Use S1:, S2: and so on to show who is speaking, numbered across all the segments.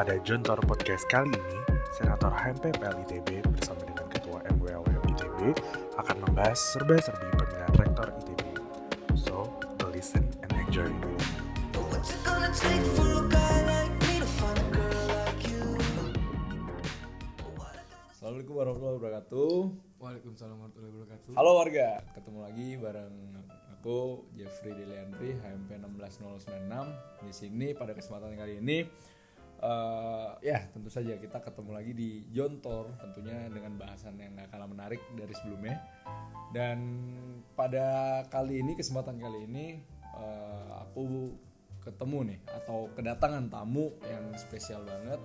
S1: Pada Jontor Podcast kali ini, Senator HMP PLITB bersama dengan Ketua MWLW ITB akan membahas serba-serbi pemilihan Rektor ITB. So, listen and enjoy.
S2: Assalamualaikum warahmatullahi wabarakatuh.
S3: Waalaikumsalam warahmatullahi wabarakatuh.
S2: Halo warga, ketemu lagi bareng aku Jeffrey Deliandri HMP 16096 di sini pada kesempatan kali ini eh, ya tentu saja kita ketemu lagi di Jontor tentunya dengan bahasan yang gak kalah menarik dari sebelumnya dan pada kali ini kesempatan kali ini eh, aku ketemu nih atau kedatangan tamu yang spesial banget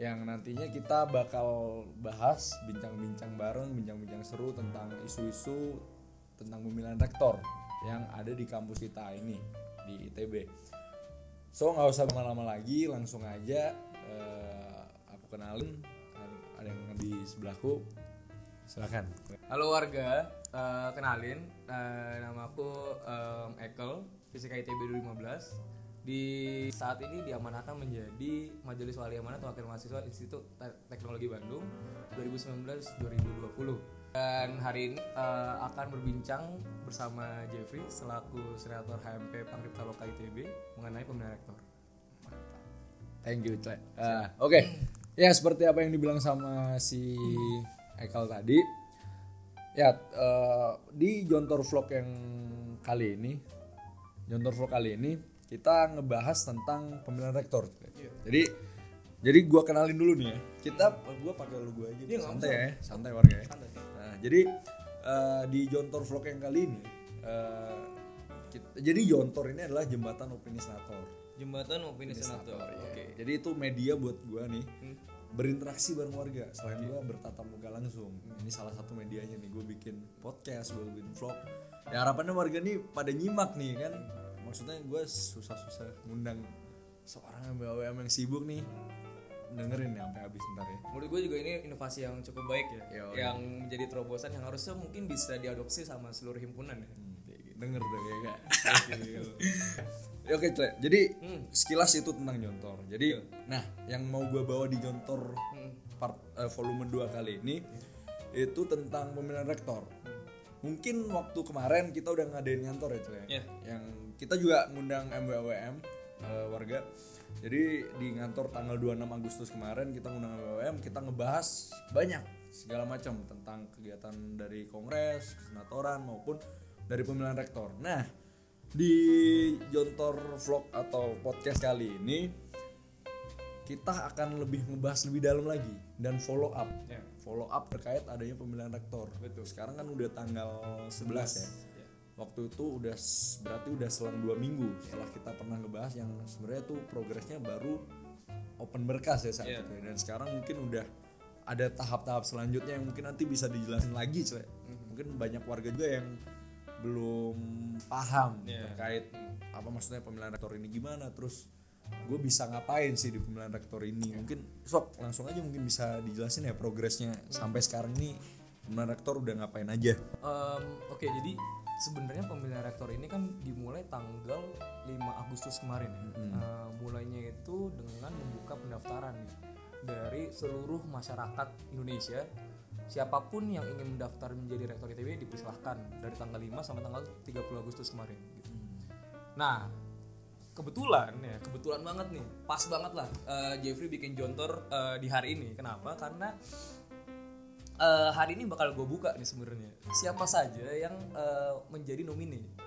S2: yang nantinya kita bakal bahas bincang-bincang bareng, bincang-bincang seru tentang isu-isu tentang pemilihan rektor yang ada di kampus kita ini di ITB. So nggak usah lama-lama lagi, langsung aja eh, aku kenalin ada yang di sebelahku. Silakan.
S3: Halo warga, eh, kenalin eh, nama aku em, Ekel, Fisika ITB 2015. Di saat ini diamanahkan menjadi Majelis Wali Amanat Wakil Mahasiswa Institut Te- Teknologi Bandung 2019-2020. Dan hari ini eh, akan berbincang bersama Jeffrey selaku Senator HMP Pangripta Loka ITB mengenai pemilihan rektor.
S2: Thank you, Cle. Ah, Oke, ya seperti apa yang dibilang sama si Ekal tadi, ya eh, di Jontor Vlog yang kali ini, Jontor Vlog kali ini kita ngebahas tentang pemilihan rektor. Jadi, jadi gua kenalin dulu nih ya. Kita, gua pakai logo aja, santai ya, santai warga ya. Nah, jadi eh, di Jontor Vlog yang kali ini, eh, kita- jadi Jontor ini adalah jembatan opini senator.
S3: Jembatan opini senator.
S2: Oke. Jadi itu media buat gua nih berinteraksi bareng warga. Selain gua bertatap muka langsung. Ini salah satu medianya nih. Gue bikin podcast, gue bikin vlog. Ya harapannya warga nih pada nyimak nih kan. Maksudnya gue susah-susah ngundang seorang MBWM yang sibuk nih dengerin ya sampai habis ntar ya.
S3: Menurut gue juga ini inovasi yang cukup baik ya,
S2: Yo,
S3: yang menjadi terobosan yang harusnya mungkin bisa diadopsi sama seluruh himpunan ya.
S2: Hmm, gitu. Denger tuh ya kak. Ya, Oke. Jadi sekilas itu tentang Jontor. Jadi, nah yang mau gue bawa di Jontor part eh, volume 2 kali ini itu tentang pemilihan rektor. Mungkin waktu kemarin kita udah ngadain nyantor ya, Cle.
S3: Iya.
S2: Yang kita juga ngundang MWWM eh, warga. Jadi di ngantor tanggal 26 Agustus kemarin kita ngundang MWWM, kita ngebahas banyak segala macam tentang kegiatan dari kongres, senatoran maupun dari pemilihan rektor. Nah, di Jontor Vlog atau podcast kali ini kita akan lebih ngebahas lebih dalam lagi dan follow up.
S3: Ya.
S2: Follow up terkait adanya pemilihan rektor. Betul. Sekarang kan udah tanggal 11 ya. Waktu itu udah berarti udah selang dua minggu setelah kita pernah ngebahas yang sebenarnya tuh progresnya baru open berkas ya saat
S3: Iya.
S2: itu dan sekarang mungkin udah ada tahap-tahap selanjutnya yang mungkin nanti bisa dijelasin lagi Cle. mungkin banyak warga juga yang belum paham
S3: Iya.
S2: terkait apa maksudnya pemilihan rektor ini gimana terus gue bisa ngapain sih di pemilihan rektor ini mungkin sok langsung aja mungkin bisa dijelasin ya progresnya sampai sekarang ini pemilihan rektor udah ngapain aja
S3: Em, Oke, jadi sebenarnya pemilihan rektor ini kan dimulai tanggal 5 Agustus kemarin ya. Eh, mulainya itu dengan membuka pendaftaran nih dari seluruh masyarakat Indonesia. Siapa pun yang ingin mendaftar menjadi rektor ITB dipersilahkan dari tanggal 5 sampai tanggal 30 Agustus kemarin gitu. Nah, kebetulan ya kebetulan banget nih pas banget lah eh, Jeffrey bikin jontor eh, di hari ini kenapa karena eh, hari ini bakal gue buka nih sebenarnya. Siapa saja yang eh, menjadi nomine gitu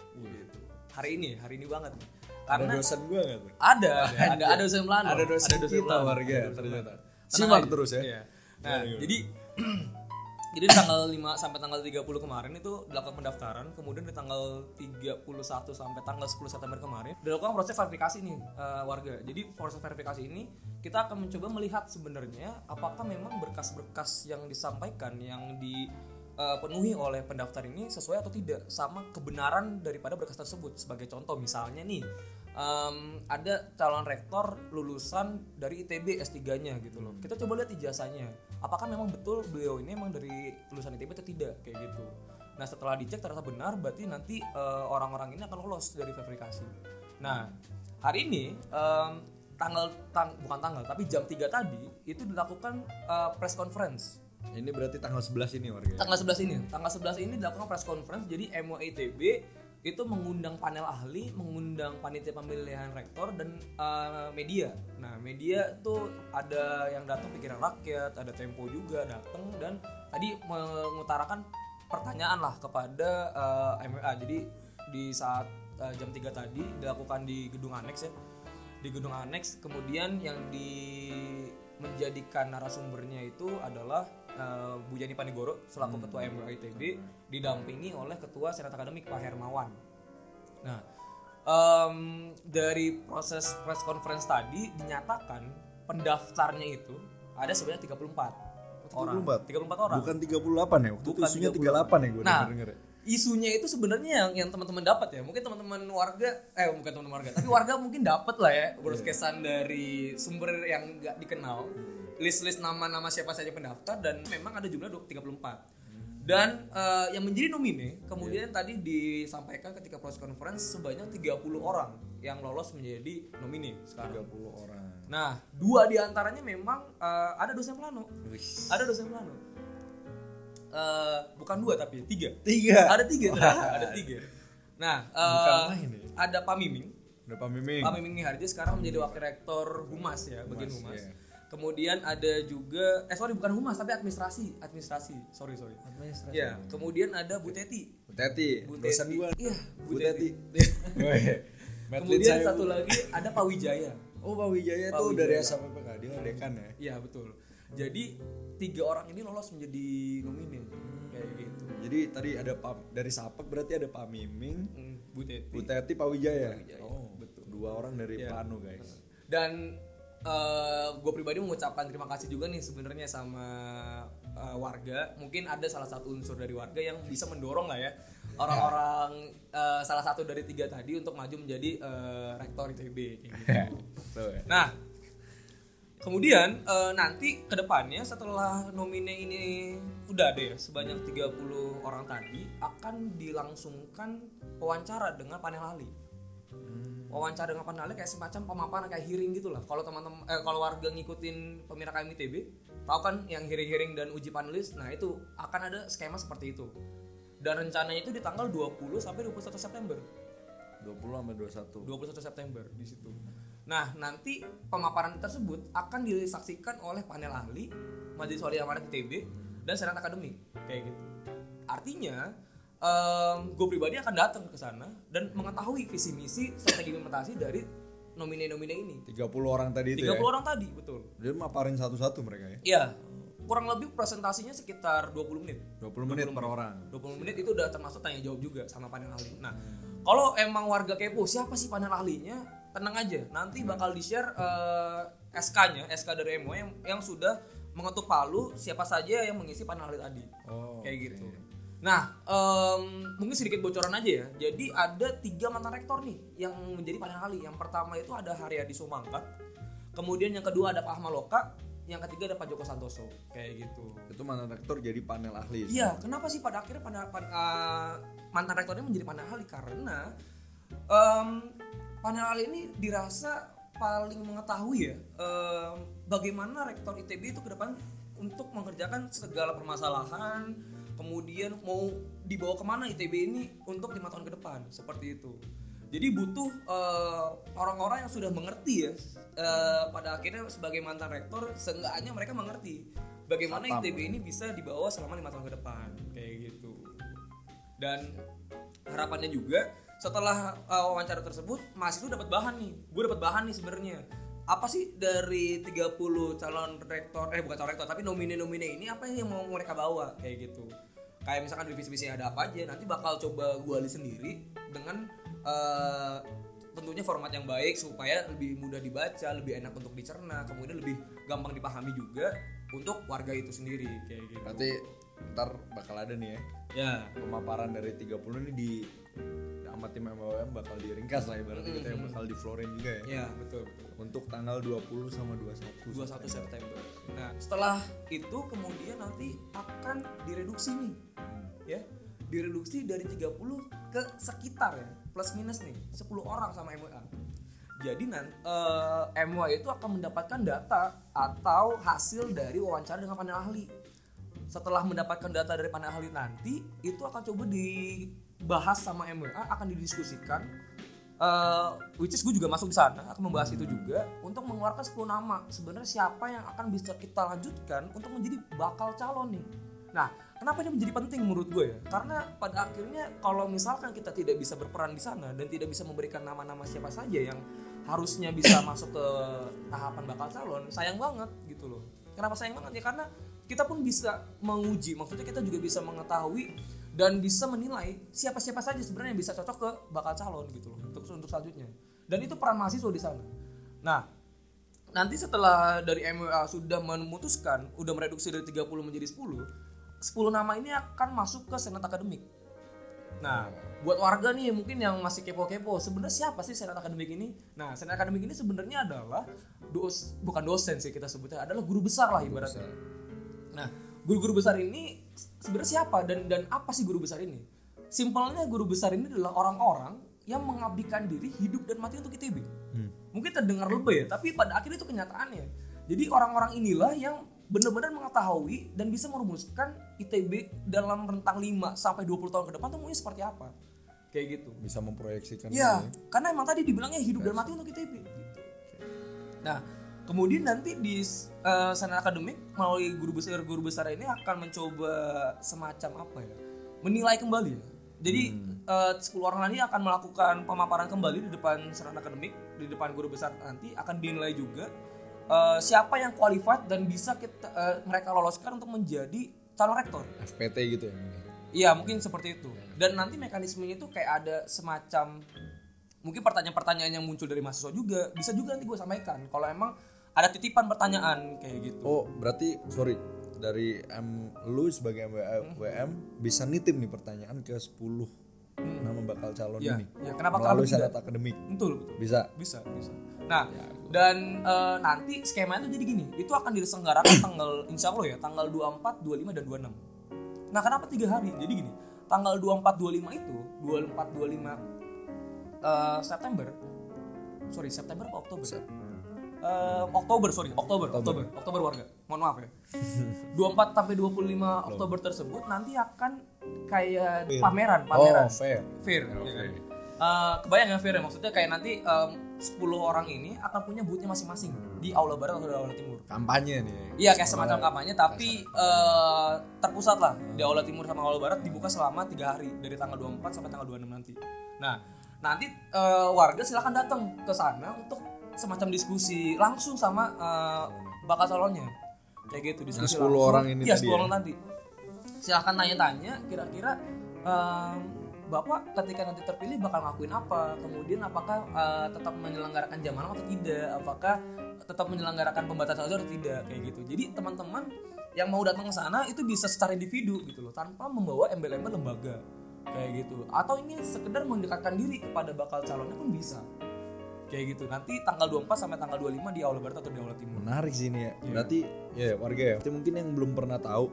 S3: hari ini hari ini banget. Nih.
S2: ada
S3: karena
S2: dosen gue gak tuh?
S3: Ada. Ada. Ada dosen Melano.
S2: Ada dosen kita,
S3: Melano,
S2: warga,
S3: ada
S2: ternyata. Simak terus ya.
S3: Iya. nah
S2: Gimana, gimana?
S3: jadi jadi tanggal 5 sampai tanggal 30 kemarin itu dilakukan pendaftaran kemudian di tanggal 31 sampai tanggal 10 September kemarin dilakukan proses verifikasi nih eh, warga. Jadi proses verifikasi ini kita akan mencoba melihat sebenarnya apakah memang berkas-berkas yang disampaikan yang di eh, penuhi oleh pendaftar ini sesuai atau tidak sama kebenaran daripada berkas tersebut. Sebagai contoh misalnya nih em, ada calon rektor lulusan dari ITB S3-nya gitu loh. Kita coba lihat ijazahnya. Apakah memang betul beliau ini emang dari lulusan ITB atau tidak kayak gitu. Nah, setelah dicek ternyata benar berarti nanti eh, orang-orang ini akan lolos dari verifikasi. Nah, hari ini em, tanggal tang, bukan tanggal tapi jam 3 tadi itu dilakukan uh, press conference
S4: Ini berarti tanggal 11 ini warga.
S3: tanggal 11 ini tanggal 11 ini dilakukan press conference jadi MUITB itu mengundang panel ahli mengundang panitia pemilihan rektor dan uh, media. Nah media tuh ada yang datang pikiran rakyat ada tempo juga datang dan tadi mengutarakan pertanyaan lah kepada uh, jadi di saat uh, jam 3 tadi dilakukan di gedung aneks ya. Di gedung aneks kemudian yang di menjadikan narasumbernya itu adalah uh, Bu Yani Panigoro selaku ketua MUITB didampingi oleh ketua senat akademik Pak Hermawan. Nah, em, dari proses press conference tadi dinyatakan pendaftarnya itu ada sebanyak 34 orang.
S4: 34?
S3: 34 orang.
S4: Bukan 38 ya? Waktu
S3: Bukan
S4: itu isunya
S3: 38.
S4: 38 ya gue
S3: Nah,
S4: denger ya.
S3: Isunya itu sebenarnya yang yang teman-teman dapat ya. Mungkin teman-teman warga eh bukan teman-teman warga, tapi warga mungkin dapat lah ya broadcastan dari sumber yang nggak dikenal. List-list nama-nama siapa saja pendaftar dan memang ada jumlah 34. Dan eh, yang menjadi nomine kemudian tadi disampaikan ketika press conference sebanyak 30 orang yang lolos menjadi nomine sekarang.
S4: 30 orang.
S3: Nah, dua di antaranya memang eh, ada dosen plano. Ada dosen plano. Eh, bukan dua tapi tiga.
S4: Tiga.
S3: Ada tiga ternyata, ada tiga. Nah, eh,
S4: Bukan main ya.
S3: ada Pak Miming.
S4: Udah Pak Miming.
S3: Pak Miming Niharja sekarang menjadi wakil rektor Humas ya, bagian Humas.
S4: iya.
S3: Kemudian ada juga eh sorry bukan Humas tapi administrasi, administrasi. Sorry, sorry.
S4: Administrasi.
S3: Ya, kemudian ada Bu Teti.
S4: Bu Teti,
S3: Bu
S4: dosen
S3: Teti.
S4: gua.
S3: Iya,
S4: Bu Teti.
S3: kemudian satu lagi ada Pak Wijaya.
S4: Oh, Pak Wijaya
S3: Pak
S4: tuh
S3: Wijaya.
S4: dari dia dekan ya.
S3: Iya, betul. Jadi tiga orang ini lolos menjadi nomine kayak gitu.
S4: Jadi tadi ada Pak dari Sapek berarti ada Pak Miming,
S3: Hmm, Bu Teti.
S4: Bu Teti, Pak Wijaya. Oh, betul. Dua orang dari
S3: Iya.
S4: Plano, guys.
S3: dan gue pribadi mengucapkan terima kasih juga nih sebenarnya sama eh, warga mungkin ada salah satu unsur dari warga yang bisa mendorong lah ya orang-orang eh, salah satu dari tiga tadi untuk maju menjadi eh, rektor ITB kayak gitu.
S4: Ya.
S3: nah kemudian eh, nanti ke depannya setelah nomine ini udah ada ya sebanyak 30 orang tadi akan dilangsungkan wawancara dengan panel ahli wawancara dengan panel ahli kayak semacam pemaparan kayak hearing gitu lah. Kalau teman-teman eh, kalau warga ngikutin pemirsa KMITB, tahu kan yang hearing-hearing dan uji panelis, nah itu akan ada skema seperti itu. Dan rencananya itu di tanggal 20 sampai 21 September.
S4: 20 sampai 21.
S3: 21 September di situ. Nah, nanti pemaparan tersebut akan disaksikan oleh panel ahli, Majelis Wali Amanat ITB dan senat akademik kayak gitu. Artinya, gue pribadi akan datang ke sana dan mengetahui visi misi strategi implementasi dari nomine-nomine ini.
S4: 30 orang tadi itu
S3: 30
S4: ya.
S3: orang tadi, betul.
S4: Dia maparin satu-satu mereka ya.
S3: Iya, kurang lebih presentasinya sekitar 20 menit.
S4: 20 menit per orang.
S3: 20 menit itu udah termasuk tanya jawab juga sama panel ahli. Nah, kalau emang warga kepo siapa sih panel ahlinya? Tenang aja, nanti bakal di-share eh, SK-nya, SK dari MO yang yang sudah mengetuk palu siapa saja yang mengisi panel ahli tadi.
S4: Oh,
S3: Kayak gitu. Nah, em, mungkin sedikit bocoran aja ya. Jadi ada tiga mantan rektor nih yang menjadi panel ahli. Yang pertama itu ada Haryadi Sumangkat. Kemudian yang kedua ada Pak Ahmad Loka. Yang ketiga ada Pak Joko Santoso. Kayak gitu.
S4: Itu mantan rektor jadi panel ahli.
S3: Iya, kenapa sih pada akhirnya pada, pada, uh, mantan rektor ini menjadi panel ahli karena em, panel ahli ini dirasa paling mengetahui ya em, bagaimana rektor ITB itu ke depan untuk mengerjakan segala permasalahan kemudian mau dibawa ke mana ITB ini untuk lima tahun ke depan seperti itu jadi butuh eh, orang-orang yang sudah mengerti ya eh, pada akhirnya sebagai mantan rektor seenggaknya mereka mengerti bagaimana
S4: Paham.
S3: ITB ini bisa dibawa selama lima tahun ke depan kayak gitu dan harapannya juga setelah uh, wawancara tersebut mahasiswa dapat bahan nih. Gue dapat bahan nih sebenarnya. Apa sih dari 30 calon rektor eh bukan calon rektor tapi nomine-nomine ini apa yang mau mereka bawa? Kayak gitu. Kayak misalkan divisi visi ada apa aja nanti bakal coba gue ali sendiri dengan uh, tentunya format yang baik supaya lebih mudah dibaca lebih enak untuk dicerna kemudian lebih gampang dipahami juga untuk warga itu sendiri kayak gitu.
S4: Berarti ntar bakal ada nih ya
S3: ya.
S4: pemaparan dari 30 ini di sama tim MWM bakal diringkas lah ibaratnya kita yang bakal di florin juga ya.
S3: ya betul betul
S4: Untuk tanggal 20 sama 21.
S3: 21 September. Nah, setelah itu kemudian nanti akan direduksi nih. Ya. Direduksi dari 30 ke sekitar ya, plus minus nih, 10 orang sama MWA. Jadi nanti MY itu akan mendapatkan data atau hasil dari wawancara dengan panel ahli. Setelah mendapatkan data dari panel ahli nanti, itu akan coba dibahas sama MWA, akan didiskusikan. eh, which is gue juga masuk di sana akan membahas itu juga untuk mengeluarkan 10 nama. Sebenarnya siapa yang akan bisa kita lanjutkan untuk menjadi bakal calon nih? Nah kenapa ini menjadi penting menurut gue ya? Karena pada akhirnya kalau misalkan kita tidak bisa berperan di sana dan tidak bisa memberikan nama-nama siapa saja yang harusnya bisa masuk ke tahapan bakal calon sayang banget gitu loh. Kenapa sayang banget ya? Karena kita pun bisa menguji maksudnya kita juga bisa mengetahui dan bisa menilai siapa-siapa saja sebenarnya yang bisa cocok ke bakal calon gitu loh untuk untuk selanjutnya. Dan itu peran mahasiswa di sana. Nah nanti setelah dari MWA sudah memutuskan udah mereduksi dari 30 menjadi 10 10 nama ini akan masuk ke senat akademik. Nah buat warga nih mungkin yang masih kepo-kepo sebenarnya siapa sih senat akademik ini? Nah senat akademik ini sebenarnya adalah dos bukan dosen sih kita sebutnya adalah guru besar lah ibaratnya. Nah guru-guru besar ini sebenarnya siapa dan dan apa sih guru besar ini? Simpelnya guru besar ini adalah orang-orang yang mengabdikan diri hidup dan mati untuk ITB mungkin terdengar lebih ya tapi pada akhirnya itu kenyataannya. Jadi orang-orang inilah yang benar-benar mengetahui dan bisa merumuskan ITB dalam rentang 5 sampai 20 tahun ke depan tuh maunya seperti apa. Kayak gitu.
S4: Bisa memproyeksikan
S3: Iya,
S4: ini.
S3: karena emang tadi dibilangnya hidup dan mati untuk ITB. Gitu. Nah, kemudian nanti di uh, senat akademik melalui guru besar guru besar ini akan mencoba semacam apa ya? Menilai kembali ya. Jadi eh, 10 orang nanti akan melakukan pemaparan kembali di depan senat akademik, di depan guru besar nanti akan dinilai juga eh, siapa yang qualified dan bisa kita eh, mereka loloskan untuk menjadi calon rektor.
S4: FPT gitu ya.
S3: Iya mungkin seperti itu. Dan nanti mekanismenya itu kayak ada semacam mungkin pertanyaan-pertanyaan yang muncul dari mahasiswa juga bisa juga nanti gue sampaikan kalau emang ada titipan pertanyaan kayak gitu.
S4: Oh, berarti sorry dari M lu sebagai WM bisa nitip nih pertanyaan ke 10 nama bakal calon
S3: Iya,
S4: ini.
S3: iya, kenapa
S4: Melalui
S3: kamu tidak?
S4: syarat akademik.
S3: Betul betul.
S4: Bisa.
S3: Bisa bisa. Nah dan eh, nanti skemanya tuh jadi gini, itu akan diselenggarakan tanggal insya Allah ya tanggal 24, 25 dan 26. Nah kenapa tiga hari? Jadi gini, tanggal 24, 25 itu 24, 25 eh, September, sorry September apa Oktober? Eh, Oktober sorry. Oktober Oktober. Oktober. Warga. Mohon maaf ya. 24 sampai 25 Oktober tersebut nanti akan kayak pameran pameran
S4: Oh, fair.
S3: fair, ya kan? Eh, kebayang ya fair ya? Maksudnya kayak nanti em, 10 orang ini akan punya boothnya masing-masing di Aula Barat atau di Aula Timur.
S4: Kampanye nih.
S3: Iya kayak semacam kampanye tapi eh, terpusat lah di Aula Timur sama Aula Barat dibuka selama tiga hari dari tanggal 24 sampai tanggal 26 nanti. Nah nanti eh, warga silakan datang ke sana untuk semacam diskusi langsung sama eh, bakal calonnya kayak gitu diskusi
S4: 10
S3: langsung.
S4: orang ini
S3: Iya
S4: tadi
S3: 10
S4: ya?
S3: orang tadi. Silahkan tanya-tanya kira-kira em, Bapak ketika nanti terpilih bakal ngakuin apa? Kemudian apakah eh, tetap menyelenggarakan jam malam atau tidak? Apakah tetap menyelenggarakan pembatasan atau tidak kayak gitu. Jadi teman-teman yang mau datang ke sana itu bisa secara individu gitu loh tanpa membawa embel-embel lembaga kayak gitu. Atau ini sekedar mendekatkan diri kepada bakal calonnya pun bisa. Kayak gitu. Nanti tanggal 24 sampai tanggal 25 di Aula Barat atau di Aula Timur.
S4: Menarik sih ini ya. Berarti ya warga ya. Berarti mungkin yang belum pernah tahu.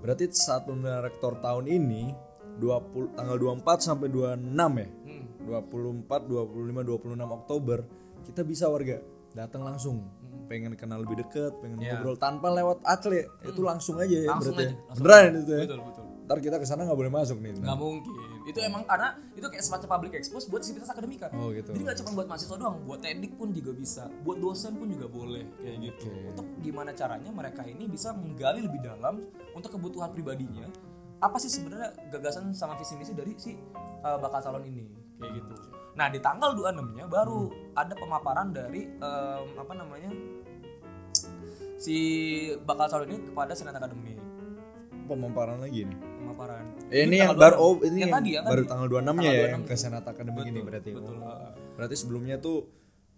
S4: Berarti saat pemilihan rektor tahun ini 20 tanggal 24 sampai 26 ya.
S3: Hmm.
S4: 24, 25, 26 Oktober kita bisa warga datang langsung. Pengen kenal lebih deket, pengen
S3: Hmm. Iya.
S4: ngobrol tanpa lewat atle, itu langsung aja ya
S3: Langsung
S4: berarti.
S3: aja,
S4: ya.
S3: langsung
S4: Beneran itu ya.
S3: Betul, betul.
S4: Ntar kita ke sana nggak boleh masuk nih.
S3: nggak mungkin itu emang karena itu kayak semacam public expose buat sivitas akademika
S4: Oh, gitu.
S3: jadi nggak cuma buat mahasiswa doang buat tedik pun juga bisa buat dosen pun juga boleh kayak gitu. Untuk gimana caranya mereka ini bisa menggali lebih dalam untuk kebutuhan pribadinya apa sih sebenarnya gagasan sama visi misi dari si uh, bakal calon ini kayak gitu. Nah di tanggal 26 nya baru ada pemaparan dari um, apa namanya si bakal calon ini kepada senat akademik
S4: Pemaparan lagi nih.
S3: pemaparan
S4: Eh, ini
S3: Itu
S4: yang baru
S3: 26.
S4: oh ini yang,
S3: tadi, yang
S4: baru
S3: tadi.
S4: tanggal 26 nya ya
S3: 26.
S4: yang ke Senat Akademik ini berarti.
S3: betul.
S4: Oh. Berarti sebelumnya tuh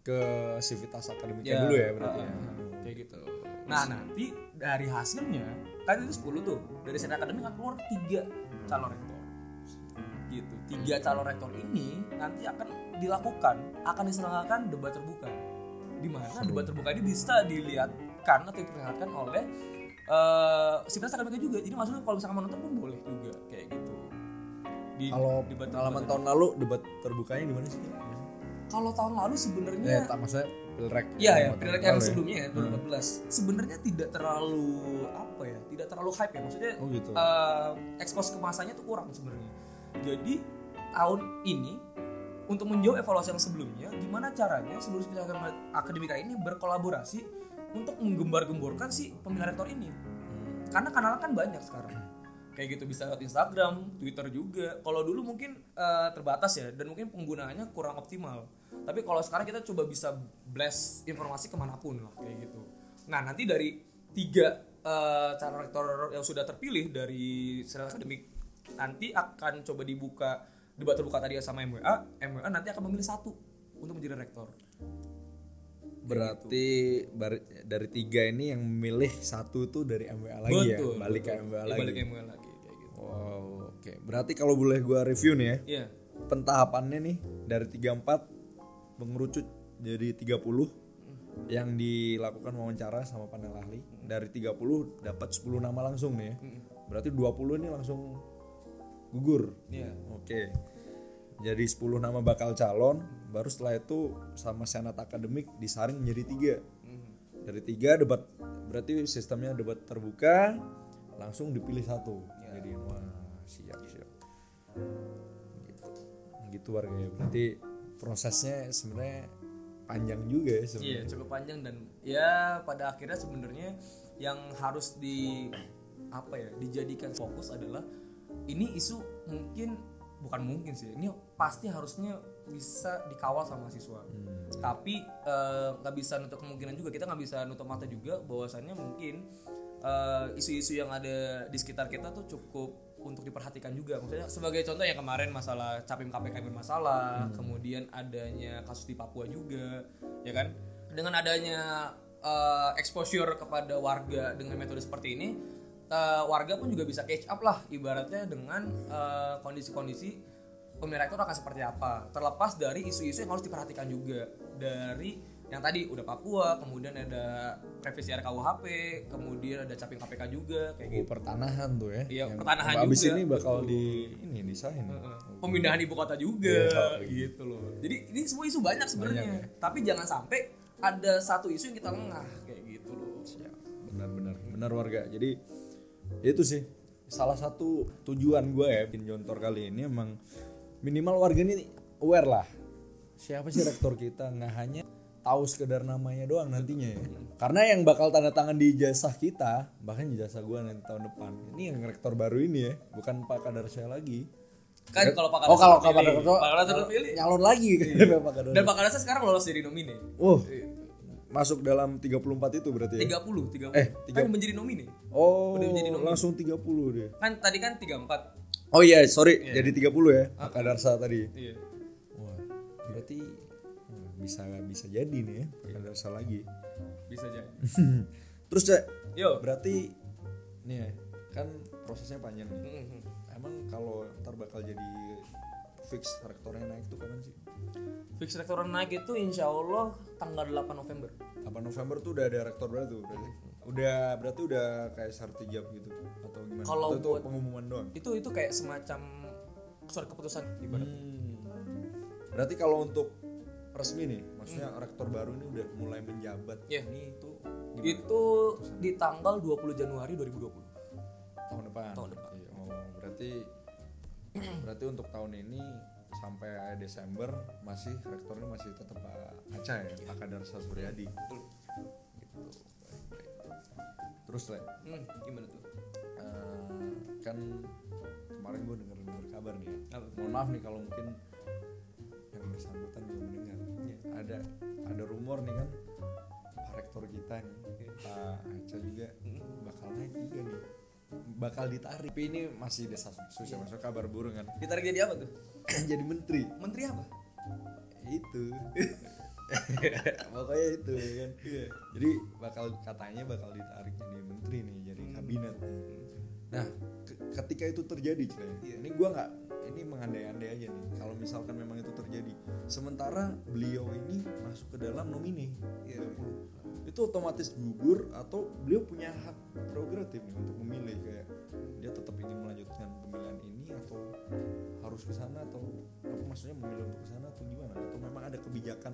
S4: ke Sivitas Akademiknya
S3: Ya,
S4: dulu ya berarti ya.
S3: uh, kayak gitu. Nah nanti dari hasilnya kan itu 10 tuh dari senat akademik akan keluar tiga calon rektor. Gitu. Tiga calon rektor ini nanti akan dilakukan akan diselenggarakan debat terbuka. Di mana debat terbuka ini bisa dilihatkan atau diperlihatkan oleh eh sivitas akademika juga. Jadi maksudnya kalau misalkan mau nonton pun boleh juga kayak gitu. Di
S4: Kalau
S3: debat
S4: pengalaman tahun lalu debat terbukanya di mana sih?
S3: kalau tahun lalu
S2: Ya,
S3: sebenarnya
S2: tak maksudnya pilrek.
S3: Iya ya, pilek
S2: lalu
S3: yang
S2: ya.
S3: sebelumnya ya 2014 sebenarnya tidak terlalu apa ya, tidak terlalu hype ya maksudnya.
S2: Oh, gitu.
S3: eh, ekspos ke masanya tuh kurang sebenarnya. Jadi tahun ini untuk menjawab evaluasi yang sebelumnya, gimana caranya seluruh akademika ini berkolaborasi untuk menggembar-gemborkan si pemilihan rektor ini. Karena kanalnya kan banyak sekarang. Kayak gitu bisa lewat Instagram, Twitter juga. Kalau dulu mungkin eh, terbatas ya dan mungkin penggunaannya kurang optimal. Tapi kalau sekarang kita coba bisa blast informasi ke mana pun lah kayak gitu. Nah nanti dari tiga eh, calon rektor yang sudah terpilih dari senat akademik nanti akan coba dibuka debat terbuka tadi sama MWA. MWA nanti akan memilih satu untuk menjadi rektor.
S2: Berarti bar- dari tiga ini yang memilih satu tuh dari MWA lagi ya, balik ke
S3: betul.
S2: MWA
S3: Iya,
S2: lagi.
S3: Balik ke MWA lagi kayak gitu.
S2: Wow, oke. Berarti kalau boleh gua review nih ya,
S3: Iya.
S2: pentahapannya nih dari 34 mengerucut jadi 30 yang dilakukan wawancara sama panel ahli. Dari 30 dapat 10 nama langsung nih ya. Berarti 20 ini langsung gugur.
S3: Iya.
S2: Oke. Jadi 10 nama bakal calon, baru setelah itu sama senat akademik disaring menjadi tiga. Dari tiga debat, berarti sistemnya debat terbuka, langsung dipilih satu. Jadi wah siap siap. Gitu, gitu warga ya. Berarti prosesnya sebenarnya panjang juga ya
S3: Iya,
S2: sebenarnya.
S3: cukup panjang dan ya pada akhirnya sebenarnya yang harus di apa ya dijadikan fokus adalah ini isu mungkin bukan mungkin sih. Ini pasti harusnya bisa dikawal sama mahasiswa. Tapi eh, nggak bisa nutup kemungkinan juga. Kita nggak bisa nutup mata juga bahwasannya mungkin eh, isu-isu yang ada di sekitar kita tuh cukup untuk diperhatikan juga. Maksudnya sebagai contoh yang kemarin masalah capim KPK bermasalah kemudian adanya kasus di Papua juga ya kan? Dengan adanya eh, exposure kepada warga dengan metode seperti ini eh, warga pun juga bisa catch up lah ibaratnya dengan eh, kondisi-kondisi pemilihan rektor akan seperti apa. Terlepas dari isu-isu yang harus diperhatikan juga. Dari yang tadi udah Papua kemudian ada revisi RKUHP kemudian ada capim KPK juga kayak
S2: Oh,
S3: gitu.
S2: pertanahan tuh ya.
S3: Iya, pertanahan
S2: abis
S3: juga,
S2: ini bakal
S3: betul.
S2: di ini disahin.
S3: pemindahan ibu kota juga gitu loh. Jadi ini semua isu banyak sebenarnya.
S2: Ya.
S3: tapi jangan sampai ada satu isu yang kita lengah kayak gitu loh.
S2: Benar-benar. Benar warga. Jadi itu sih. Salah satu tujuan gue ya bikin jontor kali ini emang minimal warga ini aware lah. Siapa sih rektor kita? Nggak hanya tahu sekedar namanya doang nantinya ya. Karena yang bakal tanda tangan di ijazah kita bahkan ijazah gue nanti tahun depan. Ini yang rektor baru ini ya bukan pak kadar saya lagi.
S3: Kan kalau Pak
S2: oh kalau pak
S3: terpilih,
S2: kadar
S3: Pak Kadasa terpilih
S2: nyalon lagi. Kan pak
S3: dan Pak Kadasa sekarang lolos jadi nomine
S2: oh masuk dalam 34 itu berarti ya
S3: 30 30
S2: Eh,
S3: kan menjadi nomine
S2: oh
S3: Udah menjadi nomine.
S2: langsung 30 deh
S3: kan tadi kan 34
S2: Oh iya, sorry, jadi 30 ya, Pak Kadarsa tadi.
S3: iya
S2: Wah, berarti hmm, bisa bisa jadi nih ya, Kadarsa lagi.
S3: bisa jadi
S2: Terus Cek,
S3: yo
S2: berarti nih ya, kan prosesnya panjang nih.
S3: Mhm.
S2: Emang kalau ntar bakal jadi fix rektornya naik tuh kapan sih?
S3: Fix rektoran naik itu insya Allah tanggal 8 November
S2: 8 November tuh udah ada rektor baru tuh berarti. Udah berarti udah kayak sertijab gitu atau gimana?
S3: Kalau
S2: itu pengumuman doang.
S3: itu itu kayak semacam surat keputusan ibaratnya
S2: Hmm. Berarti kalau untuk resmi nih, maksudnya rektor baru ini udah mulai menjabat.
S3: Iya.
S2: Ini itu gimana?
S3: itu di tanggal 20 Januari 2020
S2: tahun depan.
S3: tahun depan.
S2: Iya, Oh, berarti berarti untuk tahun ini sampai Desember masih rektornya masih tetap Pak Aca ya, Pak Kadarsa Suryadi. Gitu. Baik, baik. Terus Le,
S3: hmm, gimana tuh
S2: eh, kan kemarin gue denger denger kabar nih ya. Mohon maaf nih kalau mungkin yang bersangkutan belum mendengar. Ada ada rumor nih kan Pak Rektor kita nih, Pak Aca juga bakal naik juga nih. Bakal ditarik. Tapi ini masih desa susah maksudnya kabar burung kan.
S3: ditarik jadi apa tuh
S2: Jadi menteri.
S3: menteri apa
S2: Itu. Pokoknya itu ya kan. Jadi bakal katanya bakal ditarik jadi menteri nih, jadi kabinet. Nah, ke- ketika itu terjadi, Cile, ini gua nggak, ini mengandai-andai aja nih. Kalau misalkan memang itu terjadi, sementara beliau ini masuk ke dalam nomine, itu otomatis gugur atau beliau punya hak prerogatif nih untuk memilih kayak dia tetap ingin melanjutkan pemilihan ini atau harus harus ke sana atau apa maksudnya memilih untuk ke sana atau gimana? Atau memang ada kebijakan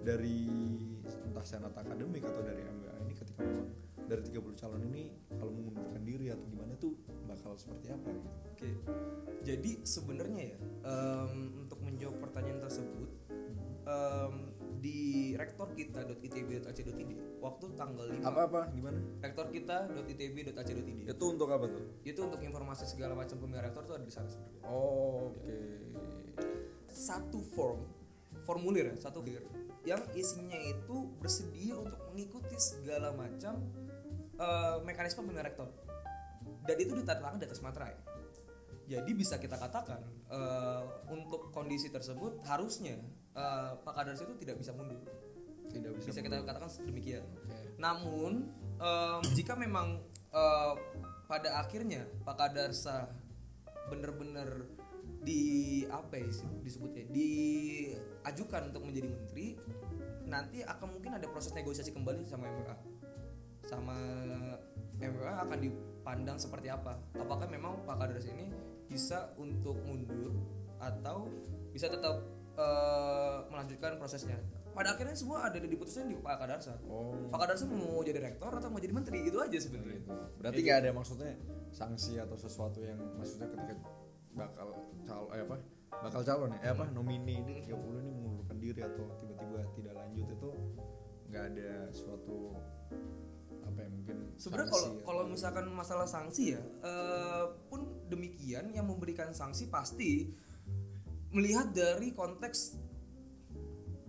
S2: dari entah senat akademik atau dari MBA ini ketika memang dari 30 calon ini kalau mengundurkan diri atau gimana tuh bakal seperti apa gitu?
S3: Oke, jadi sebenarnya ya em, untuk menjawab pertanyaan tersebut em, di rektor kita .itb.ac.id waktu tanggal 5
S2: apa apa? Gimana?
S3: rektor kita .itb.ac.id
S2: itu untuk apa tuh?
S3: Itu untuk informasi segala macam pemilihan rektor itu ada di sana sebenarnya.
S2: Oh, oke.
S3: Satu form formulir ya satu formulir yang isinya itu bersedia untuk mengikuti segala macam eh, mekanisme pemilihan rektor dan itu ditandatangani di atas materai. Jadi bisa kita katakan eh, untuk kondisi tersebut harusnya eh, Pak Kadars itu tidak bisa mundur.
S2: Tidak bisa,
S3: bisa kita katakan demikian. Namun em, jika memang eh, pada akhirnya Pak Kadarsa benar-benar di apa ya disebutnya diajukan untuk menjadi menteri nanti akan mungkin ada proses negosiasi kembali sama MWA sama MWA akan dipandang seperti apa. Apakah memang Pak Kadarsa ini bisa untuk mundur atau bisa tetap eh, melanjutkan prosesnya? Pada akhirnya semua ada di diputuskan di Pak Kadarsa
S2: oh.
S3: Pak Kadarsa mau jadi rektor atau mau jadi menteri? Itu aja sebenarnya.
S2: Berarti nggak ada maksudnya sanksi atau sesuatu yang maksudnya ketika bakal calon eh apa? Bakal calon ya? Eh, apa? Nomini ini 30 ini mengundurkan diri atau tiba-tiba tidak lanjut itu nggak ada suatu apa ya mungkin
S3: sebenarnya kalau kalau misalkan masalah sanksi ya eh, pun demikian yang memberikan sanksi pasti melihat dari konteks